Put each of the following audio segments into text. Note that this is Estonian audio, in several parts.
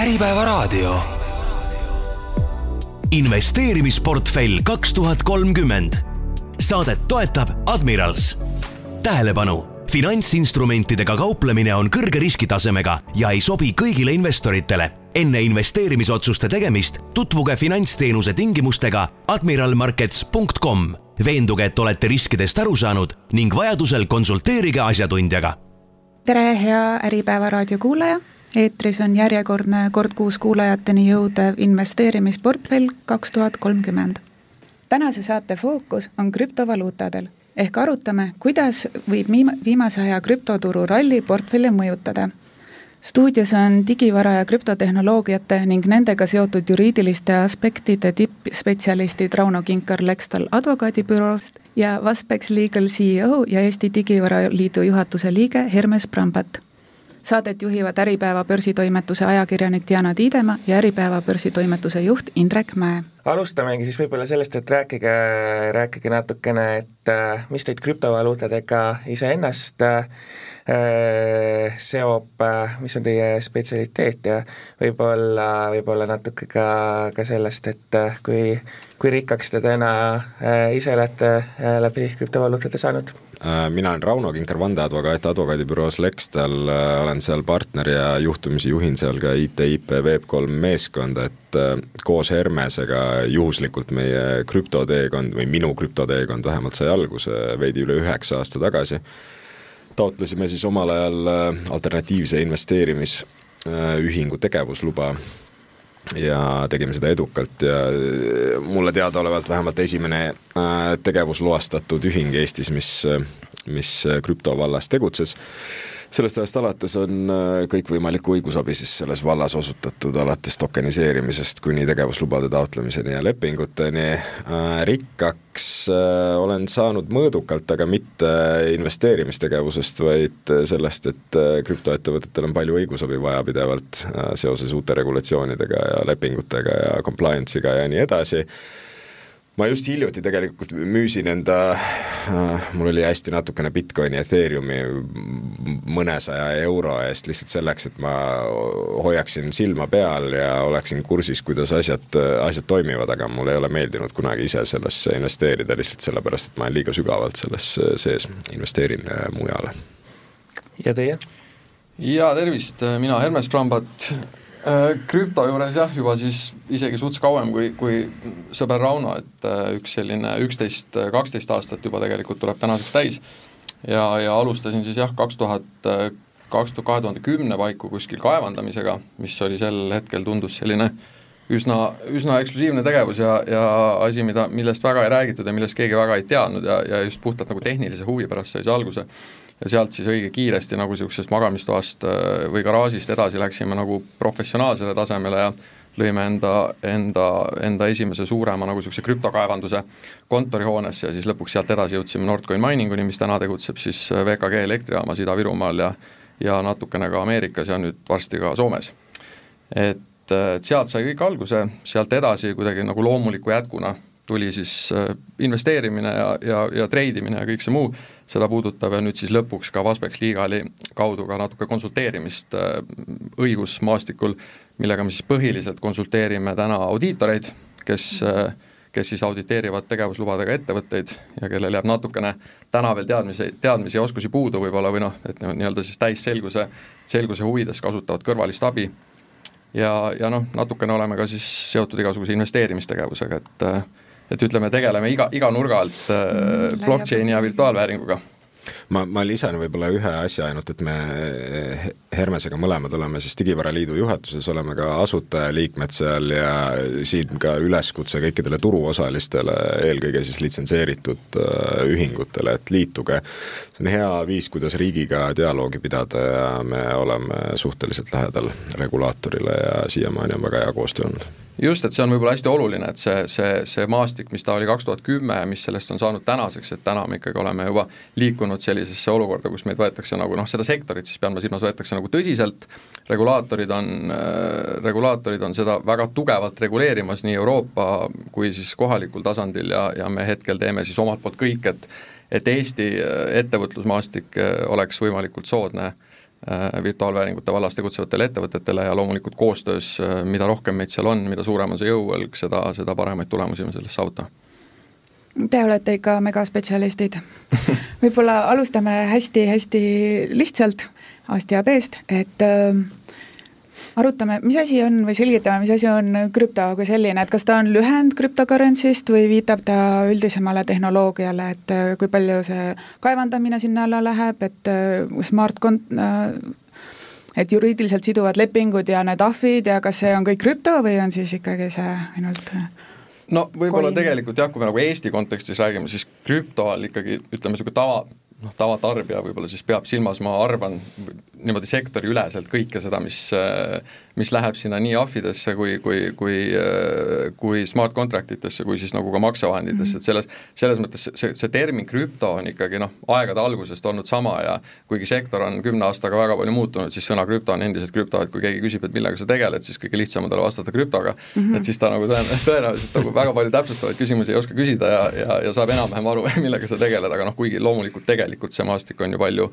Äripäevaraadio. investeerimisportfell kaks tuhat kolmkümmend. saadet toetab Admirals. tähelepanu, finantsinstrumentidega kauplemine on kõrge riskitasemega ja ei sobi kõigile investoritele. enne investeerimisotsuste tegemist tutvuge finantsteenuse tingimustega admiralmarkets.com. veenduge, et olete riskidest aru saanud ning vajadusel konsulteerige asjatundjaga tere, hea Äripäeva raadio kuulaja eetris on järjekordne kord kuus kuulajateni jõudev investeerimisportfell kaks tuhat kolmkümmend. tänase saate fookus on krüptovaluutadel ehk arutame, kuidas võib viimase aja krüptoturu ralli portfelle mõjutada. stuudios on digivara ja krüptotehnoloogiate ning nendega seotud juriidiliste aspektide tippspetsialistid Rauno Kinkar Lextal advokaadibüroost ja Vaspex Legal CEO ja Eesti Digivara Liidu juhatuse liige Hermes Brambat saadet juhivad Äripäeva börsitoimetuse ajakirjanik Diana Tiidemaa ja Äripäeva börsitoimetuse juht Indrek Mäe. alustamegi siis võib-olla sellest, et rääkige, rääkige natukene, et äh, mis teid krüptovaluutadega iseennast äh, seob, äh, mis on teie spetsialiteet ja võib-olla, võib-olla natuke ka, ka sellest, et kui, kui rikkaks te täna ise olete läbi krüptovaluutade saanud Äh, mina olen Rauno Kinkar, vandeadvokaat advokaadibüroos Lextal, äh, olen seal partner ja juhtumisi juhin seal ka IT-IP Web3 meeskonda, et äh, koos Hermesega juhuslikult meie krüptoteekond või minu krüptoteekond vähemalt sai alguse veidi üle üheksa aasta tagasi. Taotlesime siis omal ajal alternatiivse investeerimisühingu tegevusluba ja tegime seda edukalt ja mulle teadaolevalt vähemalt esimene äh, tegevusloastatud ühing Eestis, mis, mis krüptovallas tegutses sellest ajast alates on äh, kõikvõimalikku õigusabi siis selles vallas osutatud, alates tokeniseerimisest kuni tegevuslubade taotlemiseni ja lepinguteni. Äh, rikkaks äh, olen saanud mõõdukalt, aga mitte investeerimistegevusest, vaid sellest, et krüptoettevõtetel on palju õigusabi vaja pidevalt seoses uute regulatsioonidega ja lepingutega ja compliance'iga ja nii edasi ma just hiljuti tegelikult müüsin enda äh,, mul oli hästi natukene Bitcoini, Ethereumi mõnesaja euro eest lihtsalt selleks, et ma hoiaksin silma peal ja oleksin kursis, kuidas asjad, asjad toimivad, aga mulle ei ole meeldinud kunagi ise sellesse investeerida lihtsalt sellepärast, et ma olen liiga sügavalt selles sees, investeerin äh, mujale. ja teie? ja tervist, mina Hermes Brambat krüpto juures jah, juba siis isegi suts kauem kui, kui sõber Rauno, et äh, üks selline üksteist, kaksteist aastat juba tegelikult tuleb tänaseks täis. ja, ja alustasin siis jah, kaks tuhat, kaks tuhat, kahe tuhande kümne paiku kuskil kaevandamisega, mis oli sel hetkel, tundus selline üsna, üsna eksklusiivne tegevus ja, ja asi, mida, millest väga ei räägitud ja millest keegi väga ei teadnud ja, ja just puhtalt nagu tehnilise huvi pärast sai see alguse ja sealt siis õige kiiresti nagu niisugusest magamistoast äh, või garaažist edasi läksime nagu professionaalsele tasemele ja lõime enda, enda, enda esimese suurema nagu niisuguse krüptokaevanduse kontorihoones ja siis lõpuks sealt edasi jõudsime Nordcoin Mininguni, mis täna tegutseb siis äh, VKG elektrijaamas Ida-Virumaal ja ja natukene ka Ameerikas ja nüüd varsti ka Soomes. et, et sealt sai kõik alguse, sealt edasi kuidagi nagu loomuliku jätkuna tuli siis äh, investeerimine ja, ja, ja treidimine ja kõik see muu, seda puudutav ja nüüd siis lõpuks ka Vaspex Legali kaudu ka natuke konsulteerimist äh, õigusmaastikul, millega me siis põhiliselt konsulteerime täna audiitoreid, kes äh, kes siis auditeerivad tegevuslubadega ettevõtteid ja kellel jääb natukene täna veel teadmisi, teadmisi ja oskusi puudu võib-olla või noh, et nii-öelda siis täisselguse, selguse huvides kasutavad kõrvalist abi. Ja, ja noh, natukene oleme ka siis seotud igasuguse investeerimistegevusega, et et ütleme, tegeleme iga, iga nurga alt äh, mm, blockchain'i ja virtuaalvääringuga ma, ma lisan võib-olla ühe asja ainult, et me Hermesega mõlemad oleme siis Digivara Liidu juhatuses, oleme ka asutajaliikmed seal ja siin ka üleskutse kõikidele turuosalistele, eelkõige siis litsenseeritud äh, ühingutele, et liituge. see on hea viis, kuidas riigiga dialoogi pidada ja me oleme suhteliselt lähedal regulaatorile ja siiamaani on väga hea koostöö olnud just, et see on võib-olla hästi oluline, et see, see, see maastik, mis ta oli kaks tuhat kümme ja mis sellest on saanud tänaseks, et täna me ikkagi oleme juba liikunud sellisesse olukorda, kus meid võetakse nagu noh, seda sektorit siis pean ma silmas, võetakse nagu tõsiselt, regulaatorid on äh,, regulaatorid on seda väga tugevalt reguleerimas nii Euroopa kui siis kohalikul tasandil ja, ja me hetkel teeme siis omalt poolt kõik, et et Eesti äh, ettevõtlusmaastik äh, oleks võimalikult soodne virtuaalvääringute vallas tegutsevatele ettevõtetele ja loomulikult koostöös, mida rohkem meid seal on, mida suurem on see jõuõlg, seda, seda paremaid tulemusi me sellest saavutame Te olete ikka megaspetsialistid. Võib-olla alustame hästi-hästi lihtsalt A-st ja B-st, et äh, arutame, mis asi on või selgitame, mis asi on krüpto kui selline, et kas ta on lühend cryptocurrency'st või viitab ta üldisemale tehnoloogiale, et äh, kui palju see kaevandamine sinna alla läheb, et äh, smart kon-, äh, et juriidiliselt siduvad lepingud ja need ahvid ja kas see on kõik krüpto või on siis ikkagi see ainult no võib-olla tegelikult jah, kui me nagu Eesti kontekstis räägime, siis krüpto all ikkagi ütleme, niisugune tava, noh, tavatarbija võib-olla siis peab silmas, ma arvan, niimoodi sektoriüleselt kõike seda, mis, mis läheb sinna nii ahvidesse kui, kui, kui, kui smart contract itesse, kui siis nagu ka maksevahenditesse, et selles, selles mõttes see, see termin krüpto on ikkagi noh, aegade algusest olnud sama ja kuigi sektor on kümne aastaga väga palju muutunud, siis sõna krüpto on endiselt krüpto, et kui keegi küsib, et millega sa tegeled, siis kõige lihtsam on talle vastata krüptoga mm, -hmm. et siis ta nagu tõenäoliselt nagu väga palju täpsustavaid küsimusi ei oska küsida ja, ja, ja saab enam-vähem aru, millega sa tegeled, aga noh, kuigi loomulikult tegelikult see maastik on ju palju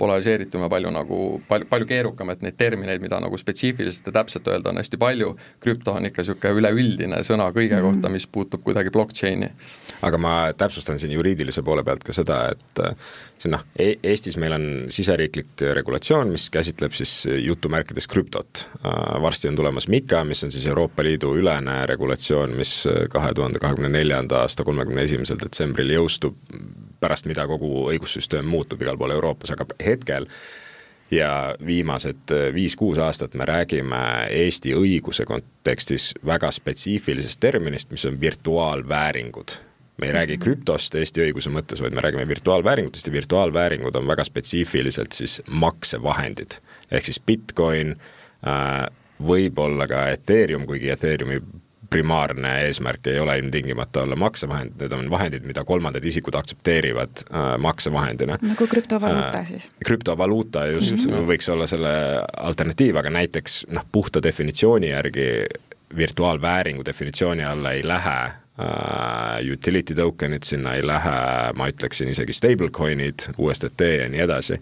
polariseeritum ja palju nagu, palju, palju keerukam, et neid termineid, mida nagu spetsiifiliselt ja täpselt öelda, on hästi palju, krüpto on ikka niisugune üleüldine sõna kõige mm -hmm. kohta, mis puutub kuidagi blockchain'i. aga ma täpsustan siin juriidilise poole pealt ka seda, et siin noh e, Eestis meil on siseriiklik regulatsioon, mis käsitleb siis jutumärkides krüptot. Varsti on tulemas MiCA, mis on siis Euroopa Liidu ülene regulatsioon, mis kahe tuhande kahekümne neljanda aasta kolmekümne esimesel detsembril jõustub pärast mida kogu õigussüsteem muutub igal pool Euroopas, aga hetkel ja viimased äh, viis-kuus aastat me räägime Eesti õiguse kontekstis väga spetsiifilisest terminist, mis on virtuaalvääringud me ei räägi mhm. krüptost Eesti õiguse mõttes, vaid me räägime virtuaalvääringutest ja virtuaalvääringud on väga spetsiifiliselt siis maksevahendid. ehk siis Bitcoin äh,, võib-olla ka Ethereum, kuigi Ethereumi primaarne eesmärk ei ole ilmtingimata olla maksevahendid, need on vahendid, mida kolmandad isikud aktsepteerivad äh, maksevahendina. nagu krüptovaluuta äh, siis? krüptovaluuta just mm -hmm. võiks olla selle alternatiiv, aga näiteks noh, puhta definitsiooni järgi virtuaalvääringu definitsiooni alla ei lähe uh, utility token'id sinna ei lähe, ma ütleksin isegi stablecoin'id, USDT ja nii edasi.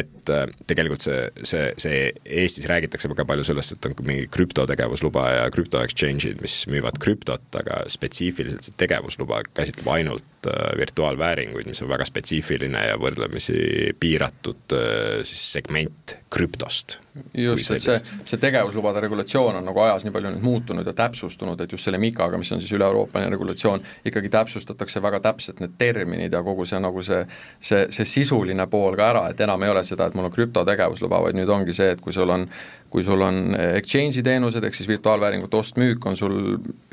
Et uh, tegelikult see, see, see Eestis räägitakse väga palju sellest, et on mingi krüptotegevusluba ja krüpto exchange'id, mis müüvad krüptot, aga spetsiifiliselt see tegevusluba käsitleb ainult uh, virtuaalvääringuid, mis on väga spetsiifiline ja võrdlemisi piiratud uh, siis segment krüptost. just, et see, see tegevuslubade regulatsioon on nagu ajas nii palju nüüd muutunud ja täpsustunud, et just selle MiCA-ga, mis on siis üle-Euroopaline regulatsioon, ikkagi täpsustatakse väga täpselt need terminid ja kogu see nagu see, see, see sisuline pool ka ära, et enam ei ole seda, et mul on krüptotegevusluba, vaid nüüd ongi see, et kui sul on, kui sul on exchange'i teenused, ehk siis virtuaalvääringute ost-müük, on sul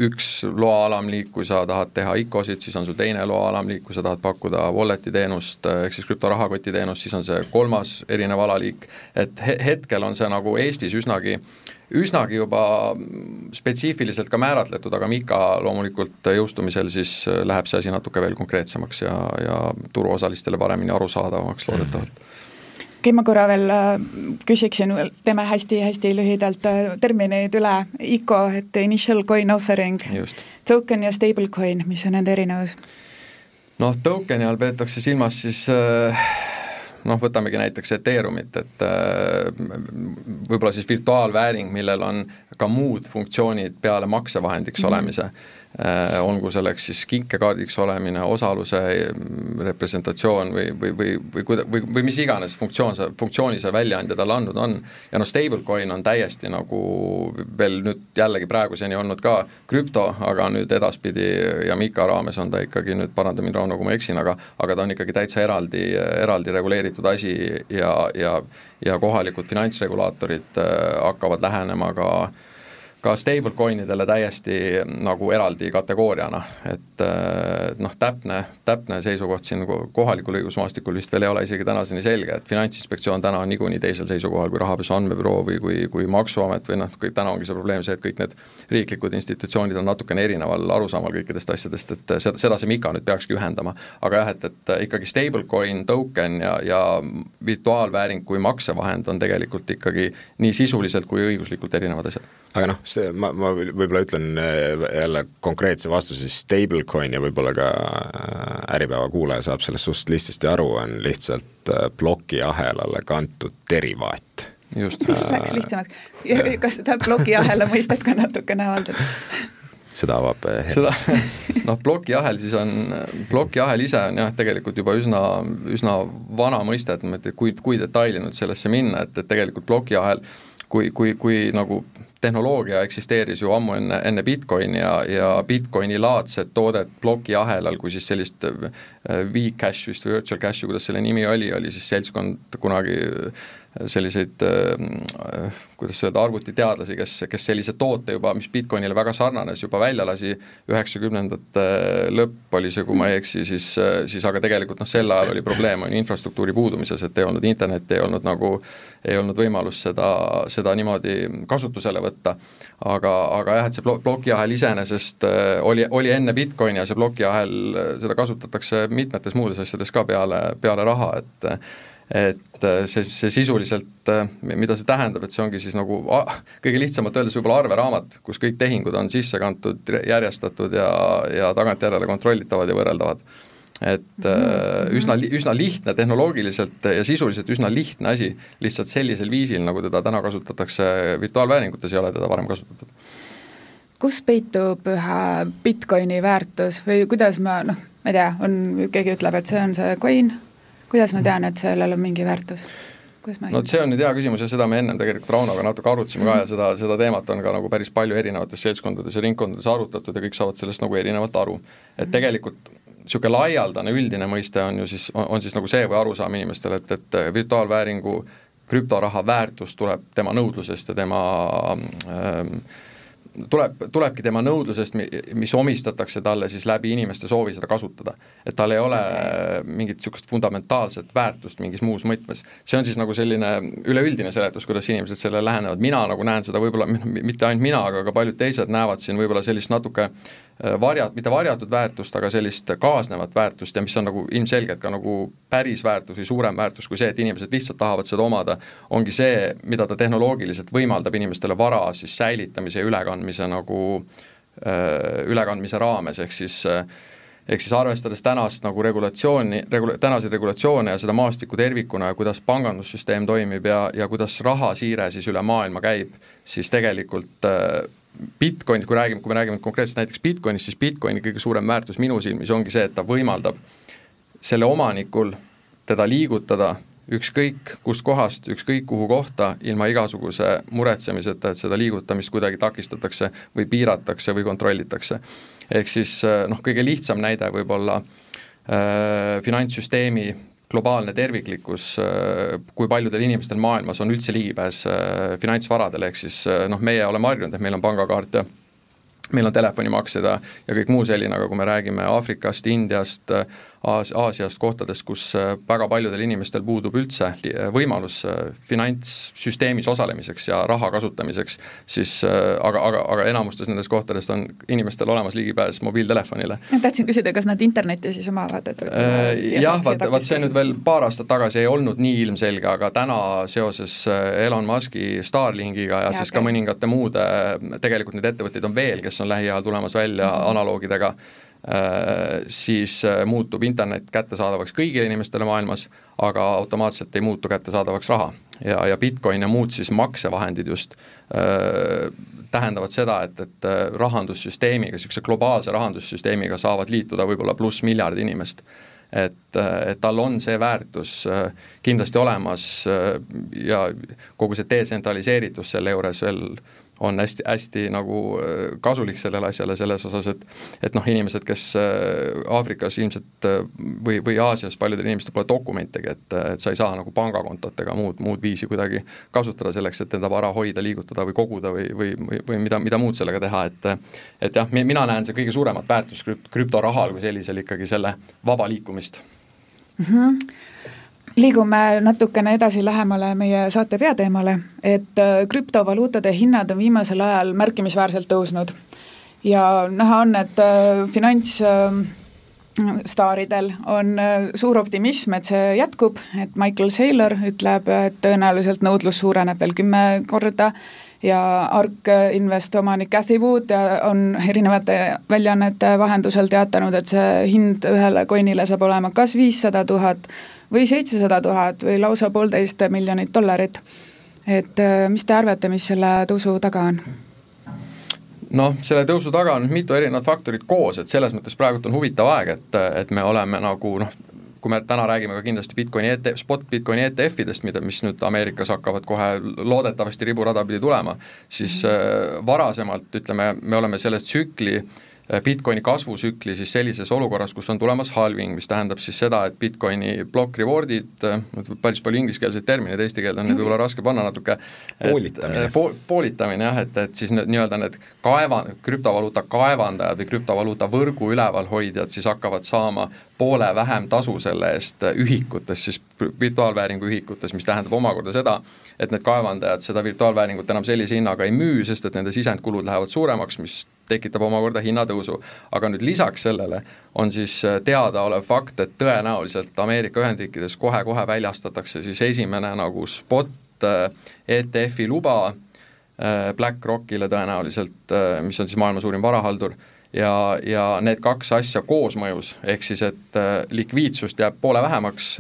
üks loa alamliik, kui sa tahad teha ICO-sid, siis on sul teine loa alamliik, kui sa tahad pakkuda wallet'i teenust, ehk siis krüptorahakoti teenust, siis on see kolmas erinev alaliik, et he hetkel on see nagu Eestis üsnagi üsnagi juba spetsiifiliselt ka määratletud, aga Mika loomulikult jõustumisel siis läheb see asi natuke veel konkreetsemaks ja, ja turuosalistele paremini arusaadavamaks loodetavalt okay,, ma korra veel äh, küsiksin, teeme hästi-hästi lühidalt äh, termineid üle, ICO, et initial coin offering, token ja stablecoin, mis on nende erinevus? noh, token'i all peetakse silmas siis äh, noh, võtamegi näiteks Ethereumit, et võib-olla siis virtuaalvääring, millel on ka muud funktsioonid peale maksevahendiks mm -hmm. olemise olgu selleks siis kinkekaardiks olemine, osaluse mm, representatsioon või, või, või, või kuida-, või, või mis iganes funktsioon sa, funktsiooni see väljaandja talle andnud on. ja noh, stablecoin on täiesti nagu veel nüüd jällegi praeguseni olnud ka krüpto, aga nüüd edaspidi ja Mika raames on ta ikkagi nüüd, paranda mind, Rauno, kui ma eksin, aga aga ta on ikkagi täitsa eraldi, eraldi reguleeritud asi ja, ja ja kohalikud finantsregulaatorid äh, hakkavad lähenema ka äh, ka stablecoin idele täiesti nagu eraldi kategooriana, et noh, täpne, täpne seisukoht siin kohalikul õigusmaastikul vist veel ei ole isegi tänaseni selge, et Finantsinspektsioon täna on niikuinii teisel seisukohal kui Rahapesu Andmebüroo või kui, kui Maksuamet või noh, täna ongi see probleem see, et kõik need riiklikud institutsioonid on natukene erineval arusaamal kõikidest asjadest, et seda, seda see MiCA nüüd peakski ühendama. aga jah, et, et ikkagi stablecoin, token ja, ja virtuaalvääring kui maksevahend on tegelikult ikkagi nii sisuliselt kui õiguslikult erinevad asjad. aga noh, see, ma, ma võib-olla ütlen äh, jälle konkreetse vastuse, siis stablecoin ja võib-olla ka äh, Äripäeva kuulaja saab sellest suhteliselt lihtsasti aru, on lihtsalt plokiahelale kantud derivaat just. Läks lihtsamaks. kas seda plokiahela mõistet ka natukene avaldada? seda avab seda, noh, plokiahel siis on, plokiahel ise on jah, tegelikult juba üsna, üsna vana mõiste, et ma ei tea, kui, kui detaili nüüd sellesse minna, et, et tegelikult plokiahel kui, kui, kui nagu tehnoloogia eksisteeris ju ammu enne, enne Bitcoini ja, ja Bitcoini laadset toodet plokiahelal, kui siis sellist V-Cash vist Virtual Cashi, kuidas selle nimi oli, oli siis seltskond kunagi selliseid äh, kuidas öelda, arvutiteadlasi, kes, kes sellise toote juba, mis Bitcoinile väga sarnanes, juba välja lasi, üheksakümnendate lõpp oli see, kui ma ei eksi, siis, siis aga tegelikult noh, sel ajal oli probleem, on ju, infrastruktuuri puudumises, et ei olnud internetti, ei olnud nagu, ei olnud võimalust seda, seda niimoodi kasutusele võtta. aga, aga jah, et see plokiahel iseenesest äh, oli, oli enne Bitcoini ja see plokiahel, seda kasutatakse mitmetes muudes asjades ka peale, peale raha, et et äh, see, see sisuliselt, äh, mida see tähendab, et see ongi siis nagu kõige lihtsamalt öeldes võib-olla arveraamat, kus kõik tehingud on sisse kantud, järjestatud ja, ja tagantjärele kontrollitavad ja võrreldavad. et mm. üsna, üsna lihtne tehnoloogiliselt ja sisuliselt üsna lihtne asi, lihtsalt sellisel viisil, nagu teda täna kasutatakse virtuaalvääringutes, ei ole teda varem kasutatud kus peitub ühe Bitcoini väärtus või kuidas ma noh, ma ei tea, on, keegi ütleb, et see on see coin, kuidas ma tean, et sellel on mingi väärtus? no see on nüüd hea küsimus ja seda me ennem tegelikult Raunoga natuke arutasime ka ja seda, seda teemat on ka nagu päris palju erinevates seltskondades ja ringkondades arutatud ja kõik saavad sellest nagu erinevalt aru. et mhm. tegelikult niisugune laialdane üldine mõiste on ju siis, on siis nagu see või arusaam inimestel, et, et virtuaalvääringu krüptoraha väärtus tuleb tema nõudlusest ja tema ähm, tuleb, tulebki tema nõudlusest, mis omistatakse talle siis läbi inimeste soovi seda kasutada. et tal ei ole mingit niisugust fundamentaalset väärtust mingis muus mõtmes. see on siis nagu selline üleüldine seletus, kuidas inimesed sellele lähenevad, mina nagu näen seda võib-olla, mitte ainult mina, aga ka paljud teised näevad siin võib-olla sellist natuke Äh, varjat-, mitte varjatud väärtust, aga sellist kaasnevat väärtust ja mis on nagu ilmselgelt ka nagu päris väärtus või suurem väärtus kui see, et inimesed lihtsalt tahavad seda omada, ongi see, mida ta tehnoloogiliselt võimaldab inimestele vara siis säilitamise ja ülekandmise nagu äh, ülekandmise raames, ehk siis äh, ehk siis arvestades tänast nagu regulatsiooni, regula-, tänaseid regulatsioone ja seda maastikku tervikuna ja kuidas pangandussüsteem toimib ja, ja kuidas rahasiire siis üle maailma käib, siis tegelikult äh, Bitcoin, kui räägime, kui me räägime konkreetselt näiteks Bitcoinist, siis Bitcoini kõige suurem väärtus minu silmis ongi see, et ta võimaldab selle omanikul teda liigutada ükskõik kust kohast, ükskõik kuhu kohta, ilma igasuguse muretsemiseta, et seda liigutamist kuidagi takistatakse või piiratakse või kontrollitakse. ehk siis noh, kõige lihtsam näide võib-olla äh, finantssüsteemi globaalne terviklikkus, äh, kui paljudel inimestel maailmas on üldse ligipääs äh, finantsvaradele, ehk siis äh, noh, meie oleme harjunud, et meil on pangakaart ja meil on telefonimaksed ja, ja kõik muu selline, aga kui me räägime Aafrikast, Indiast, Aas-, Aasiast, kohtadest, kus äh, väga paljudel inimestel puudub üldse äh, võimalus äh, finantssüsteemis osalemiseks ja raha kasutamiseks, siis aga, aga, aga enamustes nendest kohtadest on inimestel olemas ligipääs mobiiltelefonile. ma tahtsin küsida, kas nad internetti siis omavad, et jah, vaat, vaat see nüüd veel paar aastat tagasi ei olnud nii ilmselge, aga täna seoses Elon Musk'i Starlinkiga ja, ja siis okay. ka mõningate muude, tegelikult neid ettevõtteid on veel, kes on lähiajal tulemas välja mm -hmm. analoogidega siis äh, muutub internet kättesaadavaks kõigile inimestele maailmas, aga automaatselt ei muutu kättesaadavaks raha. ja, ja Bitcoin ja muud siis maksevahendid just äh, tähendavad seda, et, et äh, rahandussüsteemiga, niisuguse globaalse rahandussüsteemiga saavad liituda võib-olla pluss miljard inimest et, et tal on see väärtus kindlasti olemas ja kogu see detsentraliseeritus selle juures veel on hästi, hästi nagu äh, kasulik sellele asjale selles osas, et et noh, inimesed, kes äh, Aafrikas ilmselt äh, või, või Aasias, paljudel inimestel pole dokumentegi, et, et sa ei saa nagu pangakontot ega muud, muud viisi kuidagi kasutada selleks, et enda vara hoida, liigutada või koguda või, või, või, või mida, mida muud sellega teha, et et jah, mina näen see kõige suuremat väärtust krüpt-, krüptorahal kui sellisel ikkagi selle vaba liikumist mm. -hmm liigume natukene edasi lähemale meie saate peateemale, et äh, krüptovaluutade hinnad on viimasel ajal märkimisväärselt tõusnud. ja näha on, et äh, finantsstaaridel on äh, suur optimism, et see jätkub, et Michael Saylor ütleb, et tõenäoliselt nõudlus suureneb veel kümme korda ja ARK Invest omanik Cathy Wood on erinevate väljaannete vahendusel teatanud, et see hind ühele coin'ile saab olema kas viissada tuhat või seitsesada tuhat või lausa poolteist miljonit dollarit. et mis te arvate, mis selle tõusu taga on? noh, selle tõusu taga on mitu erinevat faktorit koos, et selles mõttes praegult on huvitav aeg, et, et me oleme nagu noh, kui me täna räägime ka kindlasti Bitcoini ETF, spot Bitcoini ETF-idest, mida, mis nüüd Ameerikas hakkavad kohe loodetavasti riburada pidi tulema, siis äh, varasemalt ütleme, me oleme selles tsükli äh, Bitcoini kasvusükli siis sellises olukorras, kus on tulemas halving, mis tähendab siis seda, et Bitcoini block reward'id, päris palju ingliskeelseid termineid, eesti keelde on neid võib-olla raske panna natuke, poolitamine. po,, poolitamine jah, et, et siis nii-öelda need kaeva, krüptovaluuta kaevandajad või krüptovaluuta võrgu ülevalhoidjad siis hakkavad saama poole vähem tasu selle eest ühikutes, siis virtuaalvääringu ühikutes, mis tähendab omakorda seda, et need kaevandajad seda virtuaalvääringut enam sellise hinnaga ei müü, sest et nende sisendkulud lähevad suuremaks, mis tekitab omakorda hinnatõusu. aga nüüd lisaks sellele on siis äh, teadaolev fakt, et tõenäoliselt Ameerika Ühendriikides kohe-kohe väljastatakse siis esimene nagu spot äh, ETF-i luba äh, BlackRockile tõenäoliselt, mis on siis maailma suurim varahaldur ja, ja need kaks asja koosmõjus, ehk siis et likviidsust jääb poole vähemaks,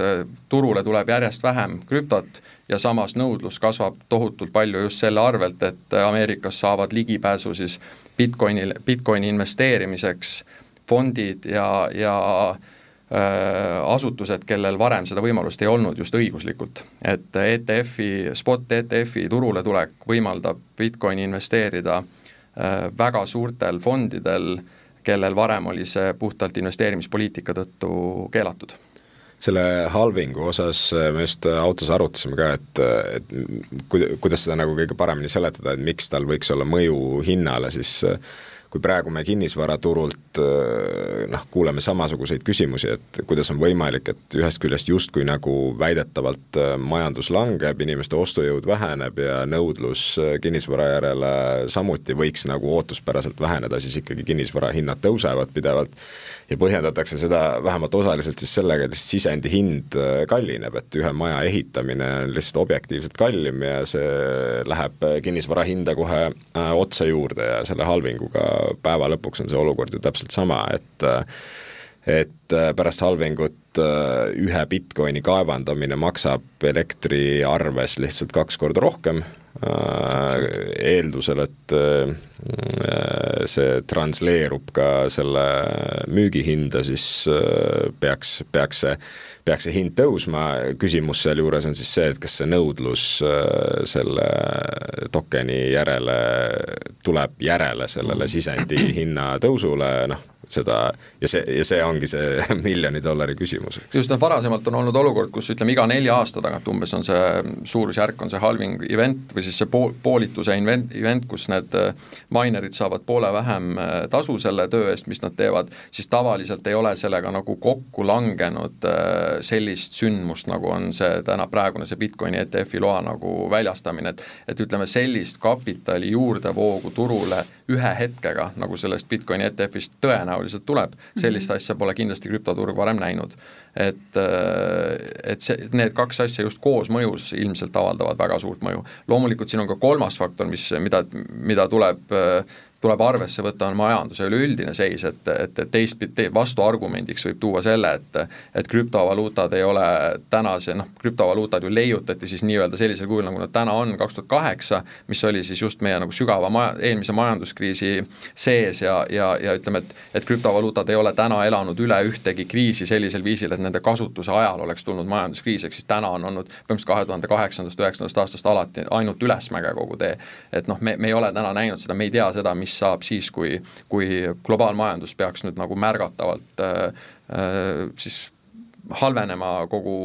turule tuleb järjest vähem krüptot ja samas nõudlus kasvab tohutult palju just selle arvelt, et Ameerikas saavad ligipääsu siis Bitcoinil, Bitcoini investeerimiseks fondid ja, ja äh, asutused, kellel varem seda võimalust ei olnud just õiguslikult. et ETF-i, spot ETF-i turule tulek võimaldab Bitcoini investeerida äh, väga suurtel fondidel, kellel varem oli see puhtalt investeerimispoliitika tõttu keelatud selle halvingu osas me just autos arutasime ka, et, et kuidas seda nagu kõige paremini seletada, et miks tal võiks olla mõju hinnale, siis kui praegu me kinnisvaraturult noh, kuuleme samasuguseid küsimusi, et kuidas on võimalik, et ühest küljest justkui nagu väidetavalt majandus langeb, inimeste ostujõud väheneb ja nõudlus kinnisvara järele samuti võiks nagu ootuspäraselt väheneda, siis ikkagi kinnisvara hinnad tõusevad pidevalt ja põhjendatakse seda vähemalt osaliselt siis sellega, et sisendi hind äh, kallineb, et ühe maja ehitamine on lihtsalt objektiivselt kallim ja see läheb kinnisvara hinda kohe äh, otsa juurde ja selle halvinguga päeva lõpuks on see olukord ju täpselt sama, et äh, et pärast halvingut ühe Bitcoini kaevandamine maksab elektriarves lihtsalt kaks korda rohkem, eeldusel, et see transleerub ka selle müügihinda, siis äh, peaks, peaks see, peaks see hind tõusma, küsimus sealjuures on siis see, et kas see nõudlus äh, selle tokeni järele tuleb järele sellele sisendi hinna tõusule, noh, seda ja see, ja see ongi see miljoni dollari küsimus, eks. just, noh varasemalt on olnud olukord, kus ütleme, iga nelja aasta tagant umbes on see suurusjärk, on see halving event või siis see pool, poolituse event, event, kus need äh, minerid saavad poole vähem äh, tasu selle töö eest, mis nad teevad, siis tavaliselt ei ole sellega nagu kokku langenud äh, sellist sündmust, nagu on see täna praegune see Bitcoini ETF-i loa nagu väljastamine, et et ütleme, sellist kapitali juurdevoogu turule ühe hetkega, nagu sellest Bitcoini ETF-ist tõenäoliselt tuleb, sellist asja pole kindlasti krüptoturg varem näinud. et, äh, et see, need kaks asja just koosmõjus ilmselt avaldavad väga suurt mõju. loomulikult siin on ka kolmas faktor, mis, mida, mida tuleb äh, tuleb arvesse võtta, on majanduse üleüldine seis, et, et, et teistpidi vastuargumendiks võib tuua selle, et et krüptovaluutad ei ole tänase, noh, krüptovaluutad ju leiutati siis nii-öelda sellisel kujul, nagu nad täna on, kaks tuhat kaheksa, mis oli siis just meie nagu sügava maja, eelmise majanduskriisi sees ja, ja, ja ütleme, et et krüptovaluutad ei ole täna elanud üle ühtegi kriisi sellisel viisil, et nende kasutuse ajal oleks tulnud majanduskriis, ehk siis täna on olnud põhimõtteliselt kahe tuhande kaheksandast, üheksandast aastast alati ainult ülesmäge kogu tee. et noh, me, me ei ole täna näinud seda, me ei tea seda, mis mis saab siis, kui, kui globaalmajandus peaks nüüd nagu märgatavalt äh, äh, siis halvenema kogu,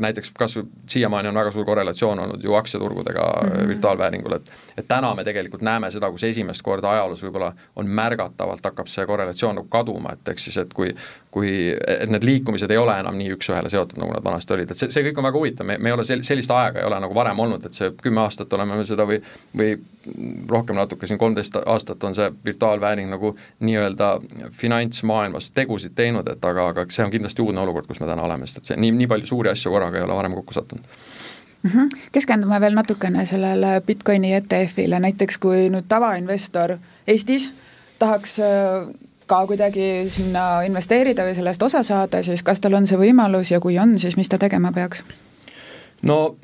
näiteks kas siiamaani on väga suur korrelatsioon olnud ju aktsiaturgudega mm -hmm. virtuaalvääringul, et et täna me tegelikult näeme seda, kus esimest korda ajaloos võib-olla on märgatavalt, hakkab see korrelatsioon nagu kaduma, et ehk siis, et kui kui, et need liikumised ei ole enam nii üks-ühele seotud, nagu nad vanasti olid, et see, see kõik on väga huvitav, me, me ei ole sel-, sellist aega ei ole nagu varem olnud, et see kümme aastat oleme me seda või või rohkem natuke, siin kolmteist aastat on see virtuaalvääring nagu nii-öelda finantsmaailmas tegusid teinud, et aga, aga see on kindlasti uudne olukord, kus me täna oleme sest et see nii, nii palju suuri asju korraga ei ole varem kokku sattunud mm. -hmm. keskendume veel natukene sellele Bitcoini ETF-ile, näiteks kui nüüd tavainvestor Eestis tahaks äh, ka kuidagi sinna investeerida või sellest osa saada, siis kas tal on see võimalus ja kui on, siis mis ta tegema peaks? No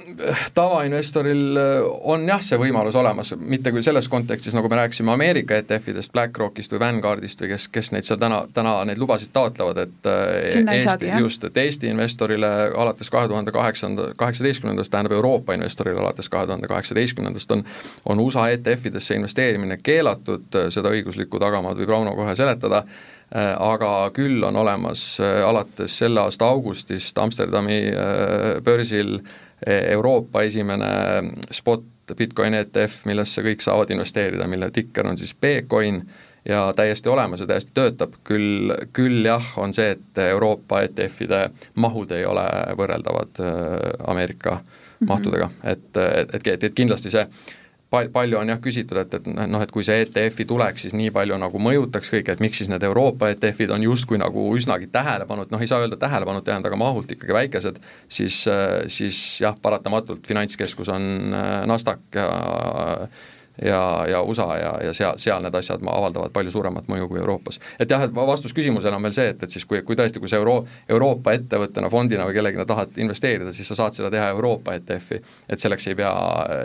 tavainvestoril äh, on jah, see võimalus olemas, mitte küll selles kontekstis, nagu me rääkisime Ameerika ETF-idest, BlackRockist või Vanguardist või kes, kes neid seal täna, täna neid lubasid taotlevad, et äh, Sinna Eesti, just, et Eesti investorile alates kahe tuhande kaheksanda, kaheksateistkümnendast, tähendab Euroopa investorile alates kahe tuhande kaheksateistkümnendast on on USA ETF-idesse investeerimine keelatud, seda õiguslikku tagamaad võib Rauno kohe seletada, äh, aga küll on olemas alates selle aasta augustist Amsterdami börsil E, Euroopa esimene spot Bitcoin ETF, millesse kõik saavad investeerida, mille tikker on siis Bcoin ja täiesti olemas ja täiesti töötab, küll, küll jah, on see, et Euroopa ETF-ide mahud ei ole võrreldavad äh, Ameerika mm -hmm. mahtudega, et, et, et, et, et kindlasti see pal-, palju on jah küsitud, et, et noh, et kui see ETF-i tuleks, siis nii palju nagu mõjutaks kõike, et miks siis need Euroopa ETF-id on justkui nagu üsnagi tähelepanu, et noh, ei saa öelda tähelepanut jäänud, aga mahult ikkagi väikesed, siis, siis jah, paratamatult finantskeskus on äh, NASDAQ ja ja, ja USA ja, ja seal, seal need asjad avaldavad palju suuremat mõju kui Euroopas. et jah, et vastus küsimusele on veel see, et, et siis kui, kui tõesti, kui sa Euro-, Euroopa ettevõttena, fondina või kellegina tahad investeerida, siis sa saad seda teha Euroopa ETF-i, et selleks ei pea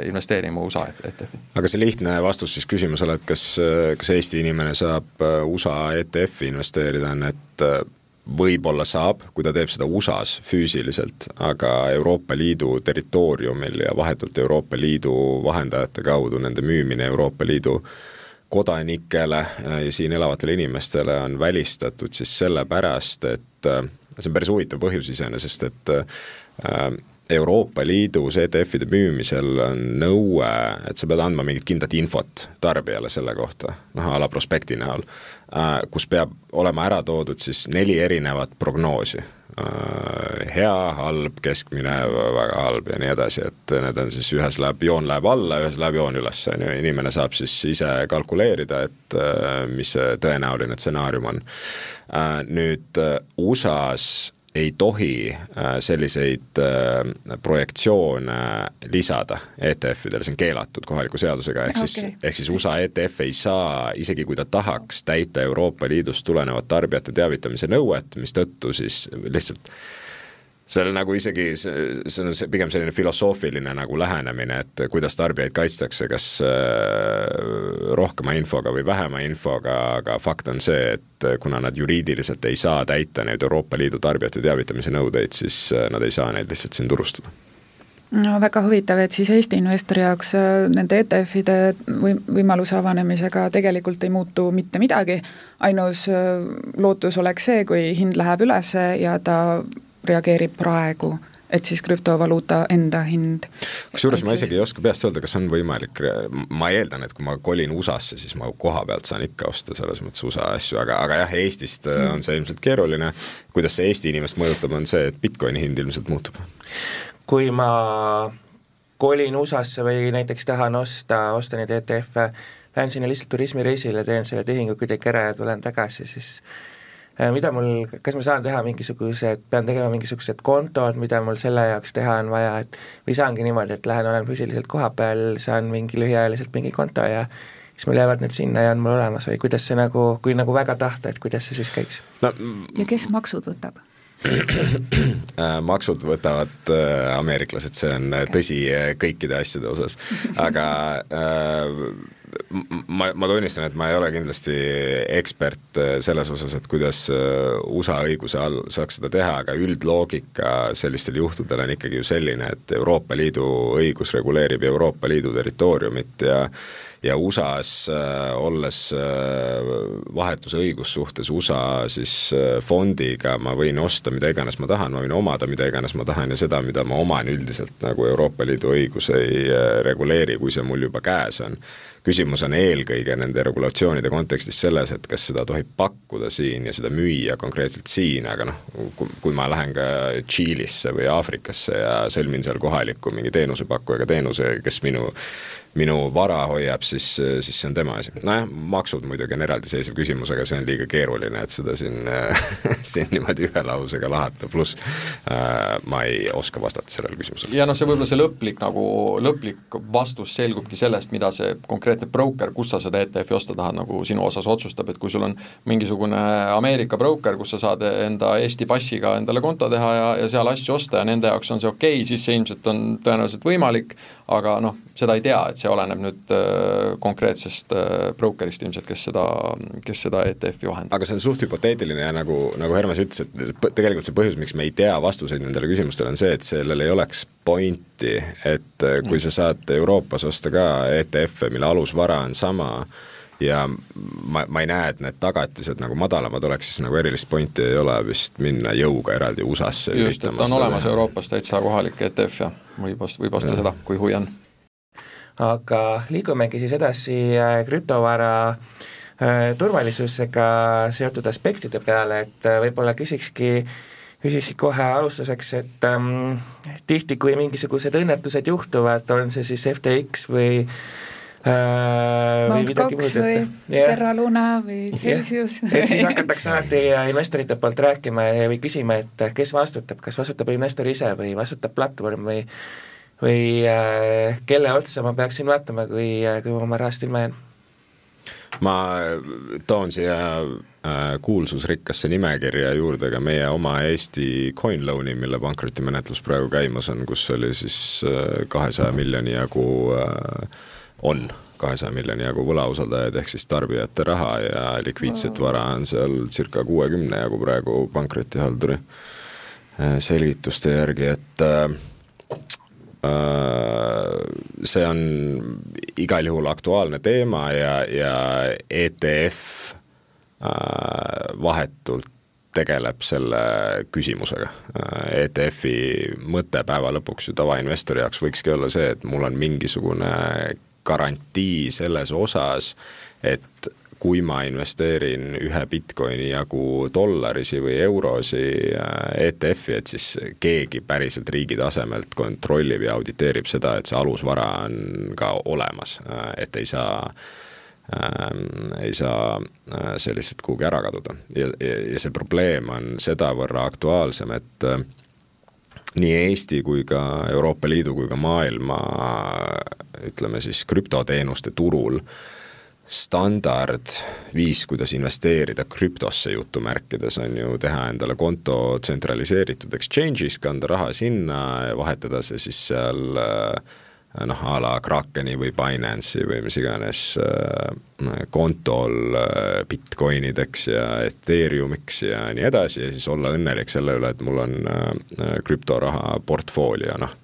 investeerima USA ETF-i. aga see lihtne vastus siis küsimusele, et kas, kas Eesti inimene saab USA ETF-i investeerida, on, et võib-olla saab, kui ta teeb seda USA-s füüsiliselt, aga Euroopa Liidu territooriumil ja vahetult Euroopa Liidu vahendajate kaudu nende müümine Euroopa Liidu kodanikele ja siin elavatele inimestele on välistatud siis sellepärast, et see on päris huvitav põhjus iseenesest, et äh, Euroopa Liidus ETF-ide müümisel on nõue, et sa pead andma mingit kindlat infot tarbijale selle kohta, noh a la prospekti näol Äh, kus peab olema ära toodud siis neli erinevat prognoosi. Äh, hea, halb, keskmine, väga halb ja nii edasi, et need on siis ühes läheb, joon läheb alla, ühes läheb joon üles, on ju, inimene saab siis ise kalkuleerida, et äh, mis see tõenäoline stsenaarium on. Nüüd USA-s ei tohi äh, selliseid äh, projektsioone lisada ETF-idele, see on keelatud kohaliku seadusega, ehk siis okay., ehk siis USA ETF ei saa, isegi kui ta tahaks täita Euroopa Liidust tulenevat tarbijate teavitamise nõuet, mistõttu siis lihtsalt seal nagu isegi see, on see pigem selline filosoofiline nagu lähenemine, et kuidas tarbijaid kaitstakse, kas äh, rohkema infoga või vähema infoga, aga fakt on see, et kuna nad juriidiliselt ei saa täita neid Euroopa Liidu tarbijate teavitamise nõudeid, siis äh, nad ei saa neid lihtsalt siin turustada. No väga huvitav, et siis Eesti investori jaoks äh, nende ETF-ide või võimaluse avanemisega tegelikult ei muutu mitte midagi, ainus lootus oleks see, kui hind läheb üles ja ta reageerib praegu, et siis krüptovaluuta enda hind. kusjuures ma isegi ei oska peast öelda, kas on võimalik, ma eeldan, et kui ma kolin USA-sse, siis ma koha pealt saan ikka osta selles mõttes USA asju, aga, aga jah, Eestist mm. on see ilmselt keeruline, kuidas see Eesti inimest mõjutab, on see, et Bitcoini hind ilmselt muutub. kui ma kolin USA-sse või näiteks tahan osta, osta neid ETF-e, lähen sinna lihtsalt turismireisile, teen selle tehingu kuidagi ära ja tulen tagasi, siis Äh, mida mul, kas ma saan teha mingisugused, pean tegema mingisugused kontod, mida mul selle jaoks teha on vaja, et või saangi niimoodi, et lähen, olen füüsiliselt kohapeal, saan mingi lühiajaliselt mingi konto ja siis mul jäävad need sinna ja on mul olemas või kuidas see nagu, kui nagu väga tahta, et kuidas see siis käiks no,? ja kes maksud võtab? Äh, maksud võtavad äh, ameeriklased, see on okay. tõsi kõikide asjade osas, aga äh, ma, ma tunnistan, et ma ei ole kindlasti ekspert äh, selles osas, et kuidas äh, USA õiguse all saaks seda teha, aga üldloogika sellistel juhtudel on ikkagi ju selline, et Euroopa Liidu õigus reguleerib Euroopa Liidu territooriumit ja ja USA-s äh, olles äh, vahetuse õigussuhtes USA siis äh, fondiga ma võin osta mida iganes ma tahan, ma võin omada mida iganes ma tahan ja seda, mida ma oman üldiselt nagu Euroopa Liidu õigus ei äh, reguleeri, kui see mul juba käes on küsimus on eelkõige nende regulatsioonide kontekstis selles, et kas seda tohib pakkuda siin ja seda müüa konkreetselt siin, aga noh, kui ma lähen ka Tšiilisse või Aafrikasse ja sõlmin seal kohaliku mingi teenusepakkujaga teenuse, kes minu minu vara hoiab, siis, siis see on tema asi. nojah, maksud muidugi on eraldiseisev küsimus, aga see on liiga keeruline, et seda siin siin niimoodi ühe lausega lahata, pluss äh, ma ei oska vastata sellele küsimusele. ja noh, see võib-olla see lõplik nagu, lõplik vastus selgubki sellest, mida see konkreetne broker, kus sa seda ETF-i osta tahad, nagu sinu osas otsustab, et kui sul on mingisugune Ameerika broker, kus sa saad enda Eesti passiga endale konto teha ja, ja seal asju osta ja nende jaoks on see okei okay,, siis see ilmselt on tõenäoliselt võimalik, aga noh, seda ei tea, et see oleneb nüüd äh, konkreetsest äh, brokerist ilmselt, kes seda, kes seda ETF-i vahendab. aga see on suht hüpoteetiline ja nagu, nagu Hermes ütles, et tegelikult see põhjus, miks me ei tea vastuseid nendele küsimustele, on see, et sellel ei oleks pointi, et äh, kui sa saad Euroopas osta ka ETF-e, mille alusvara on sama, ja ma, ma ei näe, et need tagatised nagu madalamad oleks, siis nagu erilist pointi ei ole vist minna jõuga eraldi USA-sse just, et on olemas teha. Euroopas täitsa kohalik ETF ja võib osta, võib osta seda, kui huvi on. aga liigumegi siis edasi äh, krüptovara äh, turvalisusega seotud aspektide peale, et äh, võib-olla küsikski küsikski kohe alustuseks, et ähm, tihti, kui mingisugused õnnetused juhtuvad, on see siis FTX või Mount Cox või Terra Luna või Celsius. Yeah.. et siis hakatakse alati investorite poolt rääkima või küsima, et kes vastutab, kas vastutab investor ise või vastutab platvorm või või äh, kelle otsa ma peaksin vaatama, kui, äh, kui ma oma rahast ilma jään? ma toon siia äh, kuulsusrikkasse nimekirja juurde ka meie oma Eesti CoinLoan'i, mille pankrotimenetlus praegu käimas on, kus oli siis kahesaja miljoni jagu äh, on kahesaja miljoni jagu võlausaldajaid, ehk siis tarbijate raha ja likviidset vara on seal circa kuuekümne jagu praegu pankrotihalduri äh, selgituste järgi, et äh, äh, see on igal juhul aktuaalne teema ja, ja ETF vahetult tegeleb selle küsimusega. ETF-i mõte päeva lõpuks ju tavainvestori jaoks võikski olla see, et mul on mingisugune garantii selles osas, et kui ma investeerin ühe Bitcoini jagu dollarisi või eurosi äh, ETF-i, et siis keegi päriselt riigi tasemelt kontrollib ja auditeerib seda, et see alusvara on ka olemas, äh, et ei saa ähm, ei saa äh, see lihtsalt kuhugi ära kaduda. Ja, ja, ja see probleem on sedavõrra aktuaalsem, et äh, nii Eesti kui ka Euroopa Liidu kui ka maailma ütleme siis krüptoteenuste turul standard viis, kuidas investeerida krüptosse jutumärkides, on ju teha endale konto tsentraliseeritud exchange'is, kanda raha sinna ja vahetada see siis seal äh, noh, a la Krakeni või Binance'i või mis iganes äh, kontol äh, Bitcoinideks ja Ethereumiks ja nii edasi ja siis olla õnnelik selle üle, et mul on äh, krüptoraha portfoolio, noh,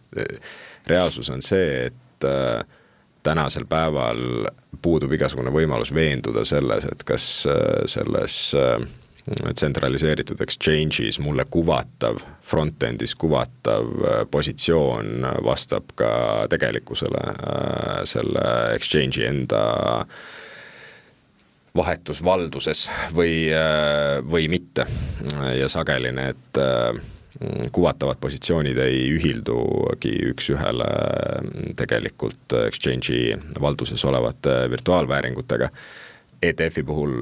reaalsus on see, et tänasel päeval puudub igasugune võimalus veenduda selles, et kas selles tsentraliseeritud exchange'is mulle kuvatav, front-end'is kuvatav äh, positsioon vastab ka tegelikkusele äh, selle exchange'i enda vahetusvalduses või, äh, või mitte. ja sageli need kuvatavad positsioonid ei ühildugi üks-ühele tegelikult exchange'i valduses olevate virtuaalvääringutega. ETF-i puhul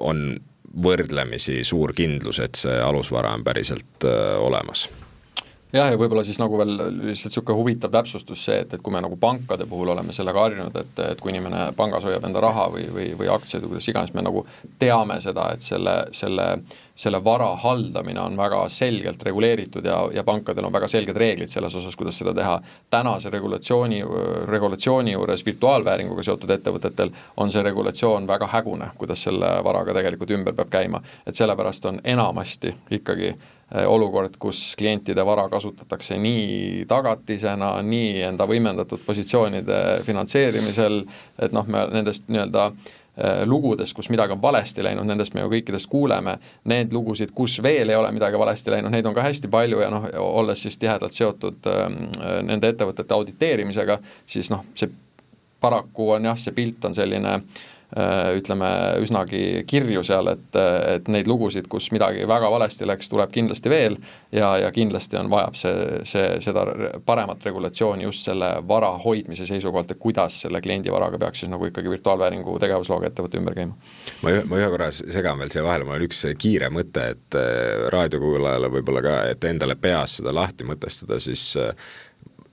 on võrdlemisi suur kindlus, et see alusvara on päriselt äh, olemas jah, ja võib-olla siis nagu veel lihtsalt niisugune huvitav täpsustus see, et, et kui me nagu pankade puhul oleme sellega harjunud, et, et kui inimene pangas hoiab enda raha või, või, või aktsiaid või kuidas iganes, me nagu teame seda, et selle, selle, selle vara haldamine on väga selgelt reguleeritud ja, ja pankadel on väga selged reeglid selles osas, kuidas seda teha. tänase regulatsiooni, regulatsiooni juures virtuaalvääringuga seotud ettevõtetel on see regulatsioon väga hägune, kuidas selle varaga tegelikult ümber peab käima. et sellepärast on enamasti ikkagi olukord, kus klientide vara kasutatakse nii tagatisena, nii enda võimendatud positsioonide finantseerimisel, et noh, me nendest nii-öelda äh, lugudest, kus midagi on valesti läinud, nendest me ju kõikidest kuuleme, need lugusid, kus veel ei ole midagi valesti läinud, neid on ka hästi palju ja noh, olles siis tihedalt seotud ähm, nende ettevõtete auditeerimisega, siis noh, see paraku on jah, see pilt on selline ütleme, üsnagi kirju seal, et, et neid lugusid, kus midagi väga valesti läks, tuleb kindlasti veel ja, ja kindlasti on, vajab see, see, seda paremat regulatsiooni just selle vara hoidmise seisukohalt, et kuidas selle kliendi varaga peaks siis nagu ikkagi virtuaalvääringu tegevusloaga ettevõte ümber käima. ma ühe, ma ühe korra segan veel siia vahele, mul on üks kiire mõte, et raadiokuulajale võib-olla ka, et endale peas seda lahti mõtestada, siis äh,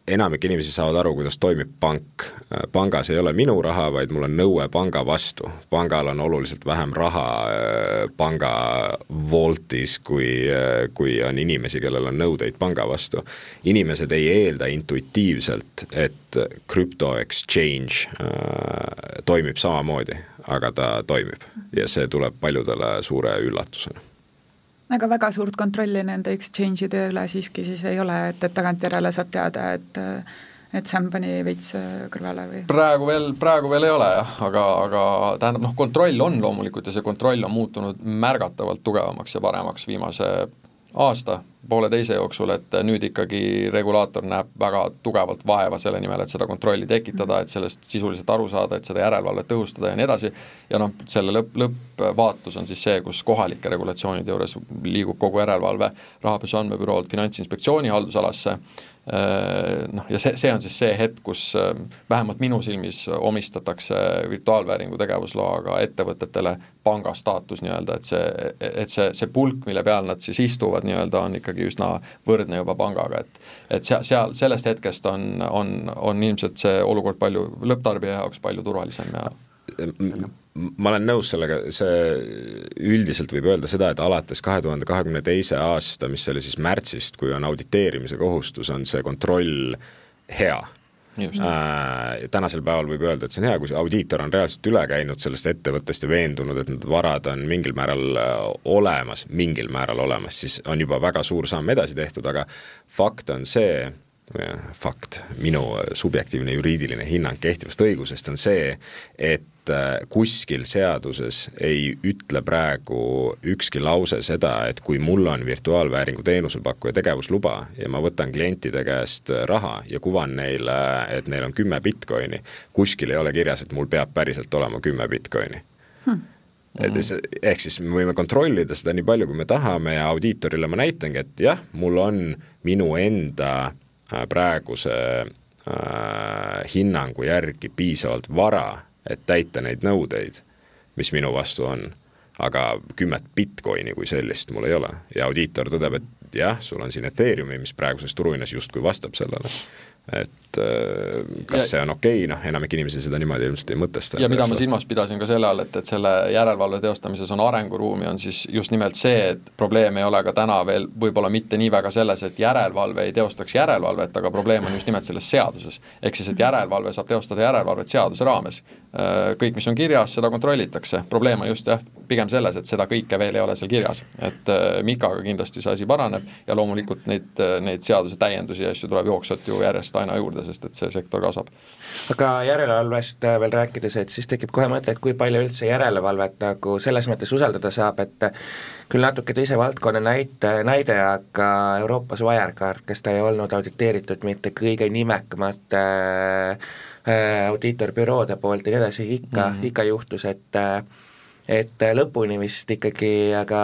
enamik inimesi saavad aru, kuidas toimib pank. pangas ei ole minu raha, vaid mul on nõue panga vastu. pangal on oluliselt vähem raha äh, panga vaultis, kui, äh, kui on inimesi, kellel on nõudeid panga vastu. inimesed ei eelda intuitiivselt, et crypto exchange äh, toimib samamoodi, aga ta toimib ja see tuleb paljudele suure üllatusena aga väga suurt kontrolli nende exchange'ide üle siiski siis ei ole, et, et tagantjärele saab teada, et et Sam pani veits kõrvale või? praegu veel, praegu veel ei ole jah, aga, aga tähendab noh, kontroll on loomulikult ja see kontroll on muutunud märgatavalt tugevamaks ja paremaks viimase aasta, pooleteise jooksul, et nüüd ikkagi regulaator näeb väga tugevalt vaeva selle nimel, et seda kontrolli tekitada, et sellest sisuliselt aru saada, et seda järelevalvet tõhustada ja nii edasi, ja noh, selle lõpp, lõppvaatus on siis see, kus kohalike regulatsioonide juures liigub kogu järelevalve rahapesu andmebüroolt Finantsinspektsiooni haldusalasse noh, ja see, see on siis see hetk, kus äh, vähemalt minu silmis omistatakse virtuaalvääringu tegevusloaga ettevõtetele panga staatus nii-öelda, et see, et see, see pulk, mille peal nad siis istuvad nii-öelda, on ikkagi üsna võrdne juba pangaga, et et seal, seal, sellest hetkest on, on, on ilmselt see olukord palju, lõpptarbija jaoks palju turvalisem ja ma olen nõus sellega, see üldiselt võib öelda seda, et alates kahe tuhande kahekümne teise aasta, mis oli siis märtsist, kui on auditeerimise kohustus, on see kontroll hea. Äh, tänasel päeval võib öelda, et see on hea, kui see audiitor on reaalselt üle käinud sellest ettevõttest ja veendunud, et need varad on mingil määral äh, olemas, mingil määral olemas, siis on juba väga suur samm edasi tehtud, aga fakt on see, fakt, minu subjektiivne juriidiline hinnang kehtivast õigusest on see, et Äh, kuskil seaduses ei ütle praegu ükski lause seda, et kui mul on virtuaalvääringu teenusepakkuja tegevusluba ja ma võtan klientide käest raha ja kuvan neile, et neil on kümme Bitcoini, kuskil ei ole kirjas, et mul peab päriselt olema kümme Bitcoini. Hmm. Et ehk siis me võime kontrollida seda nii palju, kui me tahame ja audiitorile ma näitangi, et jah, mul on minu enda praeguse äh, hinnangu järgi piisavalt vara et täita neid nõudeid, mis minu vastu on. aga kümmet Bitcoini kui sellist mul ei ole ja audiitor tõdeb, et jah, sul on siin Ethereumi, mis praeguses turuhinnas justkui vastab sellele et äh, kas ja, see on okei okay?, noh, enamik inimesi seda niimoodi ilmselt ei mõtesta. ja mida ma silmas pidasin ka selle all, et, et selle järelevalve teostamises on arenguruumi, on siis just nimelt see, et probleem ei ole ka täna veel võib-olla mitte nii väga selles, et järelevalve ei teostaks järelevalvet, aga probleem on just nimelt selles seaduses. ehk siis, et järelevalve saab teostada järelevalvet seaduse raames. Äh, kõik, mis on kirjas, seda kontrollitakse, probleem on just jah, pigem selles, et seda kõike veel ei ole seal kirjas. et äh, Mikaga kindlasti see asi paraneb ja loomulikult neid, neid seaduse täiendusi ja asju tuleb jooksvalt ju järjest inimest aina juurde, sest et see sektor kasvab. aga järelevalvest äh, veel rääkides, et siis tekib kohe mõte, et kui palju üldse järelevalvet nagu selles mõttes usaldada saab, et küll natuke teise valdkonna näite, näide, aga Euroopas Wirecard, kes ta ei olnud auditeeritud mitte kõige nimekamate äh, audiitorbüroode poolt ja nii edasi, ikka mm, -hmm. ikka juhtus, et äh, et lõpuni vist ikkagi aga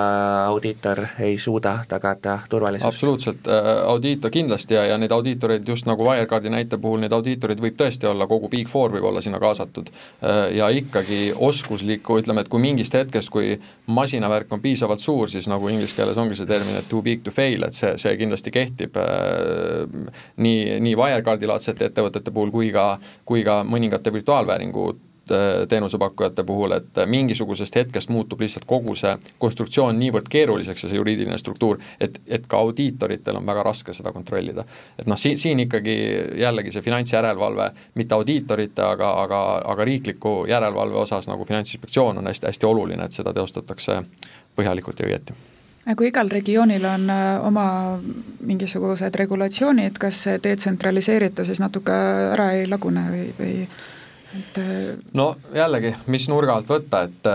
audiitor ei suuda tagada turvalisust. absoluutselt, äh, audiitor kindlasti ja, ja neid audiitoreid just nagu Wirecardi näite puhul, neid audiitoreid võib tõesti olla, kogu Big Four võib olla sinna kaasatud. Äh, ja ikkagi oskuslikku, ütleme, et kui mingist hetkest, kui masinavärk on piisavalt suur, siis nagu inglise keeles ongi see termin, et too big to fail, et see, see kindlasti kehtib äh, nii, nii Wirecardi laadsete ettevõtete puhul kui ka, kui ka mõningate virtuaalvääringu teenusepakkujate puhul, et mingisugusest hetkest muutub lihtsalt kogu see konstruktsioon niivõrd keeruliseks ja see juriidiline struktuur, et, et ka audiitoritel on väga raske seda kontrollida. et noh, siin, siin ikkagi jällegi see finantsjärelevalve, mitte audiitorite, aga, aga, aga riikliku järelevalve osas nagu Finantsinspektsioon on hästi-hästi oluline, et seda teostatakse põhjalikult ja õieti kui igal regioonil on äh, oma mingisugused regulatsioonid, kas see detsentraliseeritus siis natuke ära ei lagune või, või et äh, no jällegi, mis nurga alt võtta, et,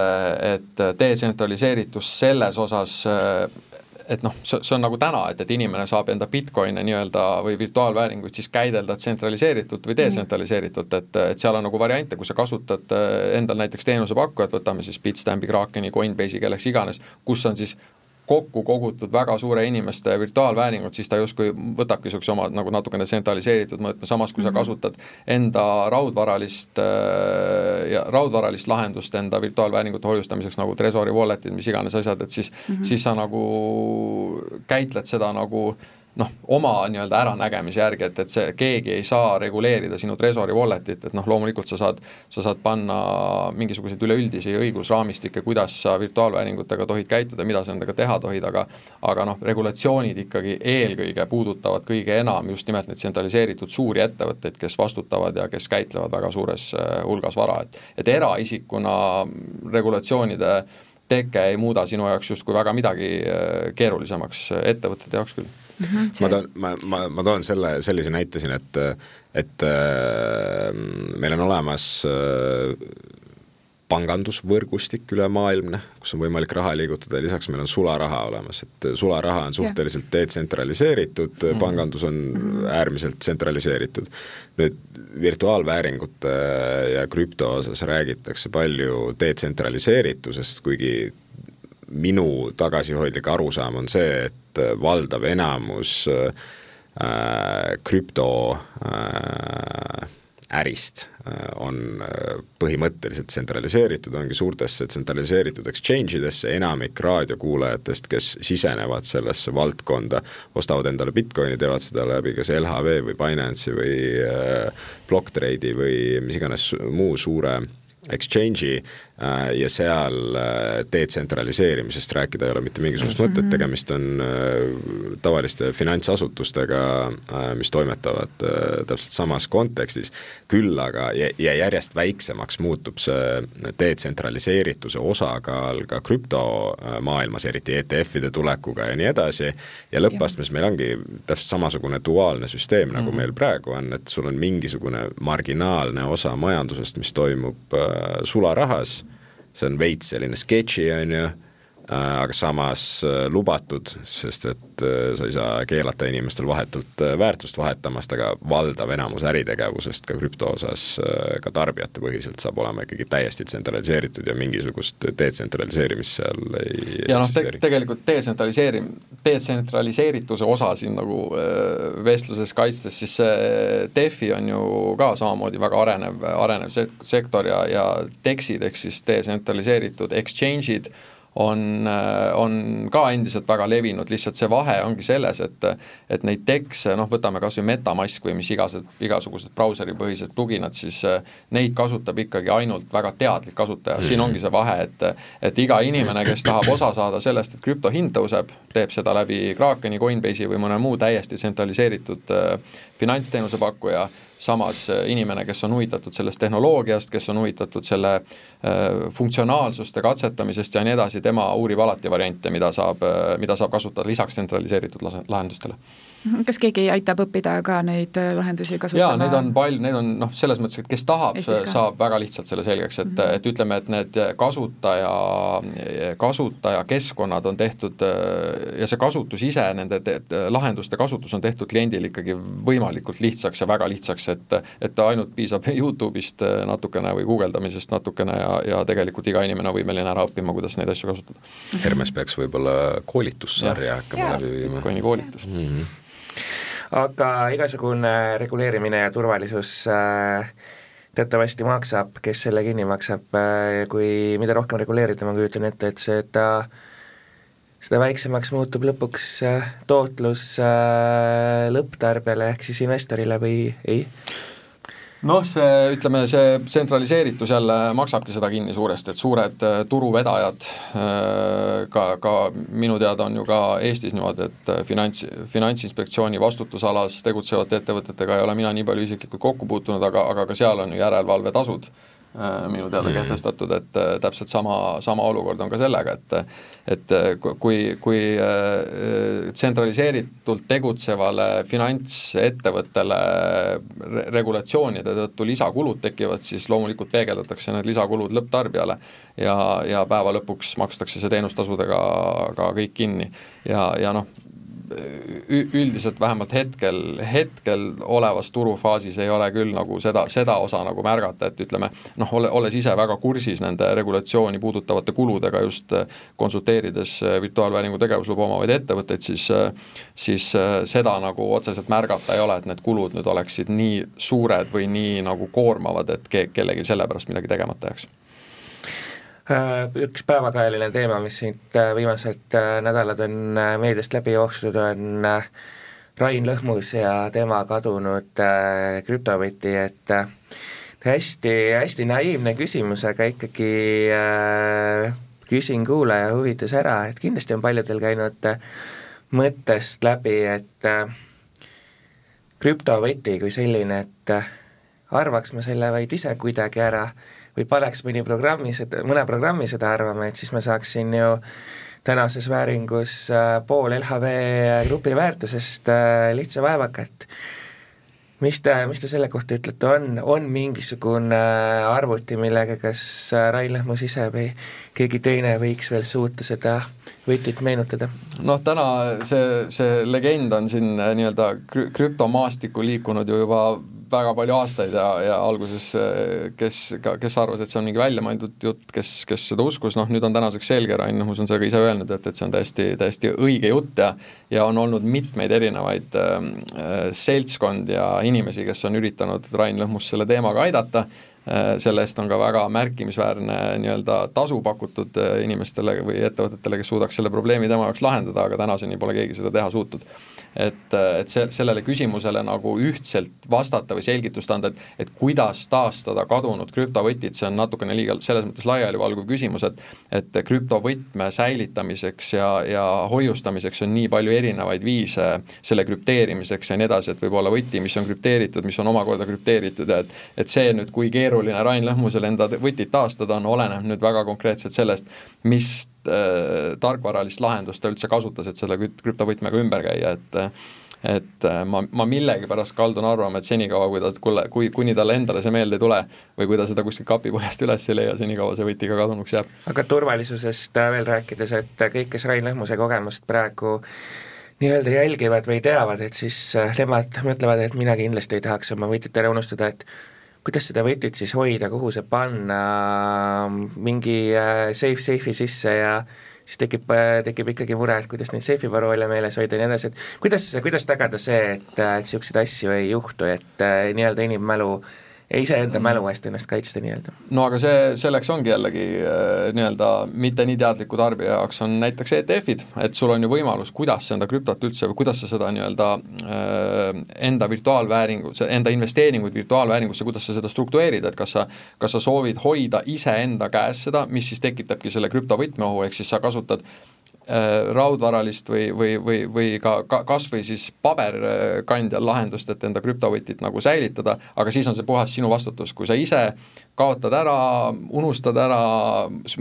et detsentraliseeritus selles osas äh, et noh, see, see on nagu täna, et, et inimene saab enda Bitcoin'e nii-öelda või virtuaalvääringuid siis käidelda tsentraliseeritult või detsentraliseeritult, et, et seal on nagu variante, kui sa kasutad endal näiteks teenusepakkujat, võtame siis Bitstampi, Krakeni, Coinbase'i, kelleks iganes, kus on siis kokku kogutud väga suure inimeste virtuaalvääringut, siis ta justkui võtabki niisuguse oma nagu natukene tsentraliseeritud mõõtme, samas kui mm -hmm. sa mhm. kasutad enda raudvaralist äh, ja raudvaralist lahendust enda virtuaalvääringute hoiustamiseks nagu Trezori wallet'id, mis iganes asjad, et siis mm, -hmm. siis sa nagu käitled seda nagu äh, noh, oma nii-öelda äranägemise järgi, et, et see, keegi ei saa reguleerida sinu Trezori wallet'it, et noh, loomulikult sa saad, sa saad panna mingisuguseid üleüldisi õigusraamistikke, kuidas sa virtuaalvääringutega tohid käituda, mida sa nendega teha tohid, aga aga noh, regulatsioonid ikkagi eelkõige puudutavad kõige enam just nimelt neid tsentraliseeritud suuri ettevõtteid, kes vastutavad ja kes käitlevad väga suures äh, hulgas vara, et et eraisikuna regulatsioonide teke ei muuda sinu jaoks justkui väga midagi äh, keerulisemaks, ettevõtete jaoks küll mm. -hmm, ma toon, ma, ma, ma toon selle, sellise näite siin, et, et äh, meil on olemas äh, pangandusvõrgustik ülemaailmne, kus on võimalik raha liigutada ja lisaks meil on sularaha olemas, et sularaha on suhteliselt detsentraliseeritud mm, -hmm. pangandus on -hmm. äärmiselt tsentraliseeritud. nüüd virtuaalvääringute ja krüpto osas räägitakse palju detsentraliseeritusest, kuigi minu tagasihoidlik arusaam on see, et valdav enamus äh, krüpto äh, äh, on põhimõtteliselt tsentraliseeritud, ongi suurtesse tsentraliseeritud exchange idesse, enamik raadiokuulajatest, kes sisenevad sellesse valdkonda, ostavad endale Bitcoini, teevad seda läbi kas LHV või Binance'i või Blocktrade'i või mis iganes muu suure exchange'i äh, ja seal äh, detsentraliseerimisest rääkida ei ole mitte mingisugust mõtet, mhm. tegemist on äh, tavaliste finantsasutustega, mis toimetavad täpselt samas kontekstis, küll aga ja, järjest väiksemaks muutub see detsentraliseerituse osakaal ka krüptomaailmas, eriti ETF-ide tulekuga ja nii edasi, ja lõppastmes meil ongi täpselt samasugune duaalne süsteem, nagu -hmm. meil praegu on, et sul on mingisugune marginaalne osa majandusest, mis toimub sularahas, see on veits selline sketši, on ju aga samas äh, lubatud, sest et äh, sa ei saa keelata inimestel vahetult väärtust vahetamast, aga valdav enamus äritegevusest ka krüpto osas ka tarbijatepõhiselt saab olema ikkagi täiesti tsentraliseeritud ja mingisugust detsentraliseerimist seal ei ja noh, te tegelikult detsentraliseerim-, detsentraliseerituse osa siin nagu vestluses kaitstes, siis see DeFi on ju ka samamoodi väga arenev, arenev sektor ja, ja DEX-id ehk siis detsentraliseeritud exchange'id on, on ka endiselt väga levinud, lihtsalt see vahe ongi selles, et et neid tekste, noh, võtame kas või Metamask või mis igased, igasugused brauseripõhised pluginad, siis neid kasutab ikkagi ainult väga teadlik kasutaja. Siin ongi see vahe, et et iga inimene, kes tahab osa saada sellest, et krüpto hind tõuseb, teeb seda läbi Krakeni, Coinbase'i või mõne muu täiesti tsentraliseeritud äh, finantsteenuse pakkuja, samas äh, inimene, kes on huvitatud sellest tehnoloogiast, kes on huvitatud selle äh, funktsionaalsuste katsetamisest ja nii edasi, tema uurib alati variante, mida saab, äh, mida saab kasutada lisaks tsentraliseeritud lahendustele kas keegi aitab õppida ka neid äh, lahendusi kasutama? jaa, neid on palju, neid on noh, selles mõttes, et kes tahab, saab väga lihtsalt selle selgeks, et mm, -hmm. et ütleme, et need kasutaja, kasutajakeskkonnad on tehtud äh, ja see kasutus ise, nende lahenduste kasutus on tehtud kliendil ikkagi võimalikult lihtsaks ja väga lihtsaks, et et ainult piisab Youtube'ist äh, natukene või guugeldamisest natukene ja, ja tegelikult iga inimene on võimeline ära õppima, kuidas neid asju kasutada. Hermes peaks võib-olla koolitussarja hakkama läbi viima. Bitcoini koolitus mm. -hmm aga igasugune reguleerimine ja turvalisus äh, teatavasti maksab, kes selle kinni maksab äh,, kui mida rohkem reguleerida, ma kujutan ette, et seda seda väiksemaks muutub lõpuks äh, tootlus äh, lõpptarbijale ehk siis investorile või ei? Noh, see, ütleme, see tsentraliseeritus jälle maksabki seda kinni suuresti, et suured äh, turuvedajad, äh, ka, ka minu teada on ju ka Eestis niimoodi, et äh, finants, Finantsinspektsiooni vastutusalas tegutsevate ettevõtetega ei ole mina nii palju isiklikult kokku puutunud, aga, aga ka seal on ju järelevalvetasud minu teada mm -hmm. kehtestatud, et äh, täpselt sama, sama olukord on ka sellega, et et kui, kui tsentraliseeritult tegutsevale finantsettevõttele regulatsioonide tõttu lisakulud tekivad, siis loomulikult peegeldatakse need lisakulud lõpptarbijale ja, ja päeva lõpuks makstakse see teenustasudega ka kõik kinni. ja, ja noh, üldiselt vähemalt hetkel, hetkel olevas turufaasis ei ole küll nagu seda, seda osa nagu märgata, et ütleme noh, ole, olles ise väga kursis nende regulatsiooni puudutavate kuludega just konsulteerides virtuaalvääringu tegevusluba omavaid ettevõtteid, siis siis seda nagu otseselt märgata ei ole, et need kulud nüüd oleksid nii suured või nii nagu koormavad, et ke-, kellelgi selle pärast midagi tegemata jääks. Äh, üks päevakajaline teema, mis siit äh, viimased äh, nädalad on meediast läbi jooksnud, on Rain Lõhmus ja tema kadunud krüptovõti, et hästi, hästi naiivne küsimus, aga ikkagi äh, küsin kuulaja huvides ära, et kindlasti on paljudel käinud mõttest läbi, et äh, krüptovõti kui selline, et arvaks ma selle vaid ise kuidagi ära või paneks mõni programmi seda, mõne programmi seda arvama, et siis ma saaksin ju tänases vääringus äh, pool LHV grupi väärtusest äh, lihtsa vaevaga, et mis te, mis te selle kohta ütlete, on, on mingisugune arvuti, millega kas Rain Lõhmus ise või keegi teine võiks veel suuta seda võtit meenutada? noh, täna see, see legend on siin äh, nii-öelda krüptomaastikku liikunud ju juba väga palju aastaid ja, ja alguses eh, kes, kes arvas, et see on mingi väljamõeldud jutt, kes, kes seda uskus, noh nüüd on tänaseks selge, Rain Nõhmus on seda ka ise öelnud, et, et see on täiesti, täiesti õige jutt ja ja on olnud mitmeid erinevaid äh, seltskondi ja inimesi, kes on üritanud Rain Lõhmust selle teemaga aidata selle eest on ka väga märkimisväärne nii-öelda tasu pakutud inimestele või ettevõtetele, kes suudaks selle probleemi tema jaoks lahendada, aga tänaseni pole keegi seda teha suutnud. Et, et see, sellele küsimusele nagu ühtselt vastata või selgitust anda, et, et kuidas taastada kadunud krüptovõtit, see on natukene liiga selles mõttes laialivalguv küsimus, et et krüptovõtme säilitamiseks ja, ja hoiustamiseks on nii palju erinevaid viise selle krüpteerimiseks ja nii edasi, et võib olla võti, mis on krüpteeritud, mis on omakorda krüpteeritud ja et et see nüüd, kui keeruline Rain Lõhmusel enda võtit taastada on, oleneb nüüd väga konkreetselt sellest, mis äh, tarkvaralist lahendust ta üldse kasutas, et selle krüptovõtmega ümber käia, et et äh, ma, ma millegipärast kaldun arvama, et senikaua, kui ta, kuule, kui, kuni talle endale see meelde ei tule või kui ta seda kuskilt kapipõhjast üles ei leia, senikaua see võti ka kadunuks jääb. aga turvalisusest äh, veel rääkides, et kõik, kes Rain Lõhmuse kogemust praegu nii-öelda jälgivad või teavad, et siis äh, nemad mõtlevad, et mina kindlasti ei tahaks oma võtit ära unustada, et kuidas seda võtit siis hoida, kuhu see panna, mingi safe safe'i sisse ja siis tekib, tekib ikkagi mure, et kuidas neid seifiparoole meeles hoida ja nii edasi, et kuidas, kuidas tagada see, et, et niisuguseid asju ei juhtu, et nii-öelda inimmälu äh, ja iseenda mälu eest ennast kaitsta nii-öelda. no aga see, selleks ongi jällegi äh, nii-öelda mitte nii teadliku tarbija jaoks on näiteks ETF-id, et sul on ju võimalus, kuidas enda krüptot üldse või kuidas sa seda nii-öelda äh, enda virtuaalvääringu, enda investeeringuid virtuaalvääringusse, kuidas sa seda struktureerid, et kas sa, kas sa soovid hoida iseenda käes seda, mis siis tekitabki selle krüptovõtmeohu, ehk siis sa kasutad raudvaralist või, või, või, või ka, ka kas või siis paberkandjal lahendust, et enda krüptovõtit nagu säilitada, aga siis on see puhas sinu vastutus, kui sa ise kaotad ära, unustad ära,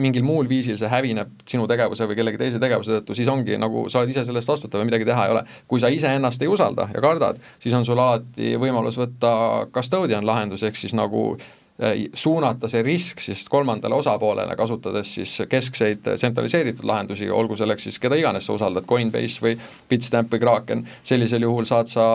mingil muul viisil see hävineb sinu tegevuse või kellegi teise tegevuse tõttu, siis ongi nagu sa oled ise selle eest vastutav ja midagi teha ei ole. kui sa iseennast ei usalda ja kardad, siis on sul alati võimalus võtta custodian lahendus, ehk siis nagu Äh, suunata see risk siis kolmandale osapoolele, kasutades siis keskseid tsentraliseeritud lahendusi, olgu selleks siis keda iganes sa usaldad, Coinbase või Bitstamp või Kraken, sellisel juhul saad sa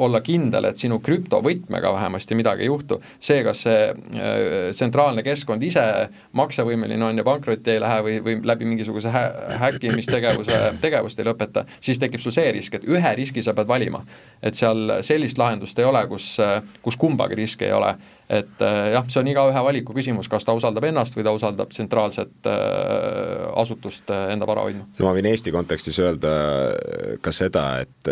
olla kindel, et sinu krüptovõtmega vähemasti midagi ei juhtu. see, kas see äh, tsentraalne keskkond ise maksevõimeline on ja pankrotti ei lähe või, või läbi mingisuguse hä häkkimistegevuse tegevust ei lõpeta, siis tekib sul see risk, et ühe riski sa pead valima. et seal sellist lahendust ei ole, kus, kus kumbagi riski ei ole et äh, jah, see on igaühe valiku küsimus, kas ta usaldab ennast või ta usaldab tsentraalset äh, asutust äh, enda vara hoidma. no ma võin Eesti kontekstis öelda ka seda, et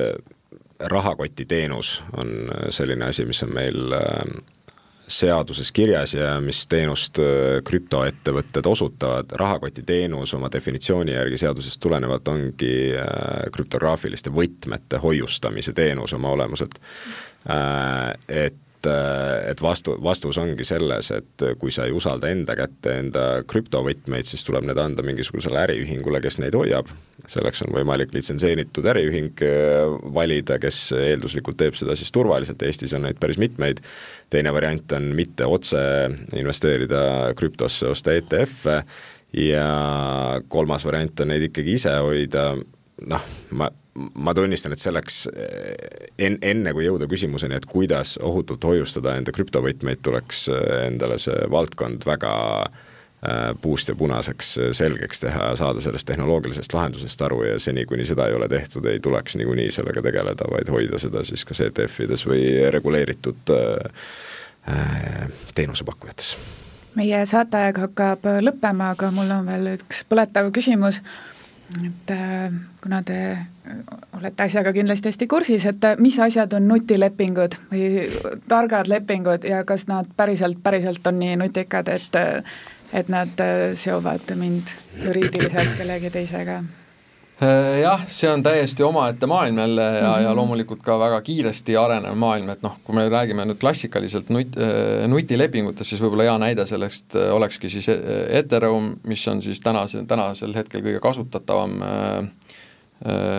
rahakotiteenus on selline asi, mis on meil seaduses kirjas ja mis teenust krüptoettevõtted osutavad, rahakotiteenus oma definitsiooni järgi seadusest tulenevalt ongi krüptograafiliste võtmete hoiustamise teenus oma olemuselt. Et et vastu, vastus ongi selles, et kui sa ei usalda enda kätte enda krüptovõtmeid, siis tuleb need anda mingisugusele äriühingule, kes neid hoiab. selleks on võimalik litsenseeritud äriühing valida, kes eelduslikult teeb seda siis turvaliselt, Eestis on neid päris mitmeid. teine variant on mitte otse investeerida krüptosse, osta ETF-e ja kolmas variant on neid ikkagi ise hoida, noh, ma, ma tunnistan, et selleks en-, enne kui jõuda küsimuseni, et kuidas ohutult hoiustada enda krüptovõtmeid, tuleks endale see valdkond väga äh, puust ja punaseks selgeks teha ja saada sellest tehnoloogilisest lahendusest aru ja seni, kuni seda ei ole tehtud, ei tuleks niikuinii sellega tegeleda, vaid hoida seda siis kas ETF-ides või reguleeritud teenusepakkujates. Meie saateaeg hakkab lõppema, aga mul on veel üks põletav küsimus, et äh, kuna te olete asjaga kindlasti hästi kursis, et äh, mis asjad on nutilepingud või targad lepingud ja kas nad päriselt, päriselt on nii nutikad, et et nad seovad mind juriidiliselt kellegi teisega? Äh, jah, see on täiesti omaette maailm jälle ja mm, -hmm. ja mhm. loomulikult ka väga kiiresti arenev maailm, et noh, kui me räägime nüüd klassikaliselt nut-, äh, nutilepingutest, siis võib-olla hea näide sellest äh, olekski siis Ethereum, mis on siis tänase, tänasel hetkel kõige kasutatavam äh,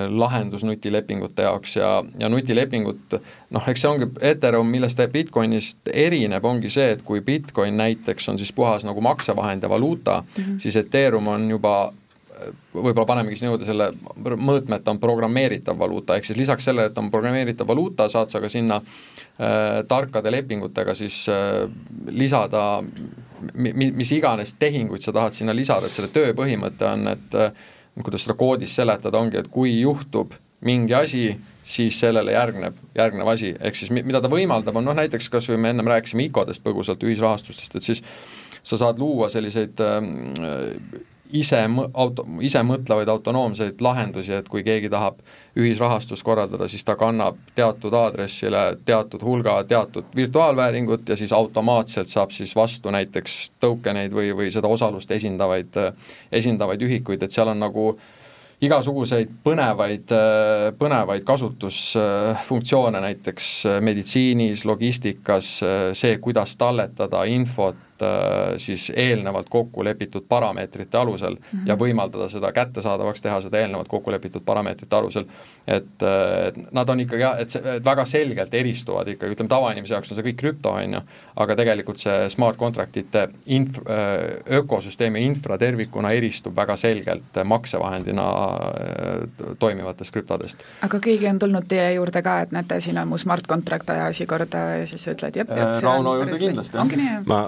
lahendus nutilepingute jaoks ja, ja nutilepingut noh, eks see ongi Ethereum, millest ta Bitcoinist erineb, ongi see, et kui Bitcoin näiteks on siis puhas nagu maksevahend ja valuuta mm, -hmm. siis Ethereum on juba võib-olla panemegi sinna juurde selle mõõtme, et ta on programmeeritav valuuta, ehk siis lisaks sellele, et on programmeeritav valuuta, saad sa ka sinna äh, tarkade lepingutega siis äh, lisada mi-, mis iganes tehinguid sa tahad sinna lisada, et selle töö põhimõte on, et äh, kuidas seda koodis seletada, ongi, et kui juhtub mingi asi, siis sellele järgneb, järgnev asi, ehk siis mida ta võimaldab, on noh, näiteks kas või me ennem rääkisime ICO-dest põgusalt, ühisrahastustest, et siis sa saad luua selliseid äh, ise auto, ise mõtlevaid autonoomseid lahendusi, et kui keegi tahab ühisrahastust korraldada, siis ta kannab teatud aadressile teatud hulga teatud virtuaalvääringut ja siis automaatselt saab siis vastu näiteks tokeneid või, või seda osalust esindavaid, esindavaid ühikuid, et seal on nagu igasuguseid põnevaid, põnevaid kasutusfunktsioone näiteks meditsiinis, logistikas, see, kuidas talletada infot siis eelnevalt kokku lepitud parameetrite alusel mm -hmm. ja võimaldada seda kättesaadavaks teha, seda eelnevalt kokku lepitud parameetrite alusel. et, et nad on ikkagi jah, et see, et väga selgelt eristuvad ikkagi, ütleme tavainimese jaoks on see kõik krüpto, on ju, aga tegelikult see smart contract'ite inf-, äh, ökosüsteemi infra tervikuna eristub väga selgelt maksevahendina äh, toimivatest krüptodest. aga keegi on tulnud teie juurde ka, et näete, siin on mu smart contract, aja asi korda ja siis sa ütled jep, jep. Rauno juurde kindlasti, jah. ma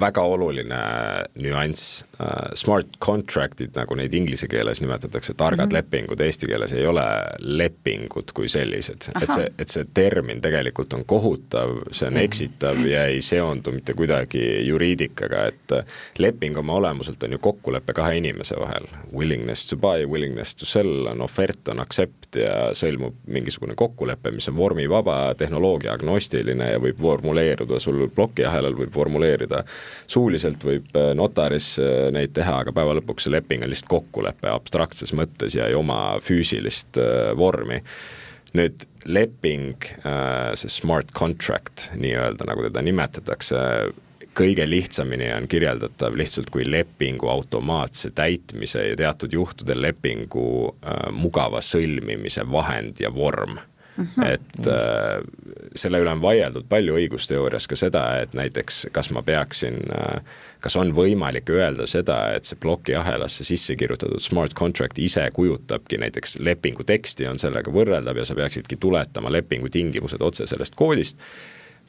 väga oluline nüanss, äh, smart contract'id, nagu neid inglise keeles nimetatakse, targad mm -hmm. lepingud, eesti keeles ei ole lepingud kui sellised. et see, et see termin tegelikult on kohutav, see on mhm. eksitav ja ei seondu mitte kuidagi juriidikaga, et leping oma olemuselt on ju kokkulepe kahe inimese vahel. Willingness to buy, willingness to sell on ofert, on accept ja sõlmub mingisugune kokkulepe, mis on vormivaba, tehnoloogia agnostiline ja võib formuleeruda sul plokiahelal, võib formuleerida suuliselt võib äh, notaris äh, neid teha, aga päeva lõpuks see leping on lihtsalt kokkulepe abstraktses mõttes ja ei oma füüsilist äh, vormi. Nüüd leping, see smart contract nii-öelda, nagu teda nimetatakse, kõige lihtsamini on kirjeldatav lihtsalt kui lepingu automaatse täitmise ja teatud juhtudel lepingu mugava sõlmimise vahend ja vorm Mm -hmm. et äh, selle üle on vaieldud palju õigusteoorias ka seda, et näiteks kas ma peaksin äh,, kas on võimalik öelda seda, et see plokiahelasse sisse kirjutatud smart contract ise kujutabki näiteks lepingu teksti, on sellega võrreldav ja sa peaksidki tuletama lepingu tingimused otse sellest koodist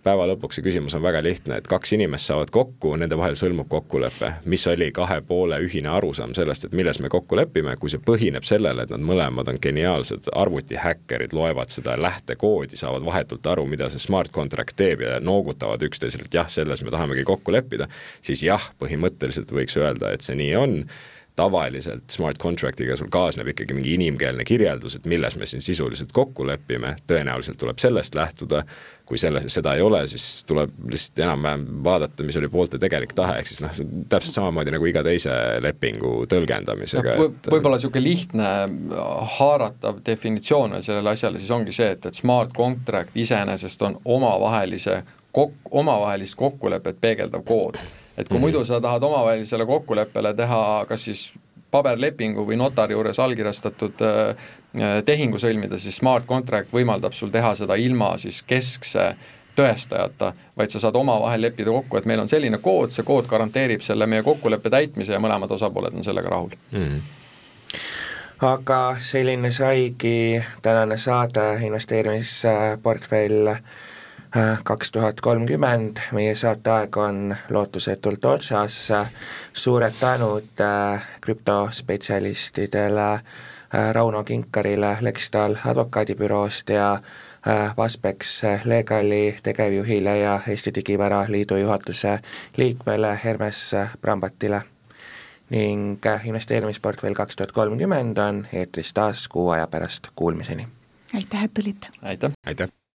päeva lõpuks see küsimus on väga lihtne, et kaks inimest saavad kokku, nende vahel sõlmub kokkulepe, mis oli kahe poole ühine arusaam sellest, et milles me kokku lepime, kui see põhineb sellele, et nad mõlemad on geniaalsed arvutihäkkerid, loevad seda lähtekoodi, saavad vahetult aru, mida see smart contract teeb ja noogutavad üksteisele, et jah, selles me tahamegi kokku leppida, siis jah, põhimõtteliselt võiks öelda, et see nii on tavaliselt smart contract'iga sul kaasneb ikkagi mingi inimkeelne kirjeldus, et milles me siin sisuliselt kokku lepime, tõenäoliselt tuleb sellest lähtuda, kui selle, seda ei ole, siis tuleb lihtsalt enam-vähem vaadata, mis oli poolte tegelik tahe, ehk siis noh, see on täpselt samamoodi nagu iga teise lepingu tõlgendamisega no,. Et... võib-olla niisugune lihtne haaratav definitsioon veel sellele asjale siis ongi see, et, et smart contract iseenesest on omavahelise kok-, omavahelist kokkulepet peegeldav kood. Et kui mm -hmm. muidu sa tahad omavahelisele kokkuleppele teha kas siis paberlepingu või notari juures allkirjastatud äh, tehingu sõlmida, siis smart contract võimaldab sul teha seda ilma siis keskse tõestajata, vaid sa saad omavahel leppida kokku, et meil on selline kood, see kood garanteerib selle meie kokkuleppe täitmise ja mõlemad osapooled on sellega rahul mm. -hmm aga selline saigi tänane saade investeerimisportfell kaks tuhat kolmkümmend, meie saateaeg on lootusetult otsas, suured tänud äh, krüptospetsialistidele, äh, Rauno Kinkarile Lextal advokaadibüroost ja äh, Vaspex Legali tegevjuhile ja Eesti Digivara Liidu juhatuse liikmele Hermes Brambatile. ning investeerimisportfell kaks tuhat kolmkümmend on eetris taas kuu aja pärast, kuulmiseni! aitäh, et tulite! aitäh! aitäh!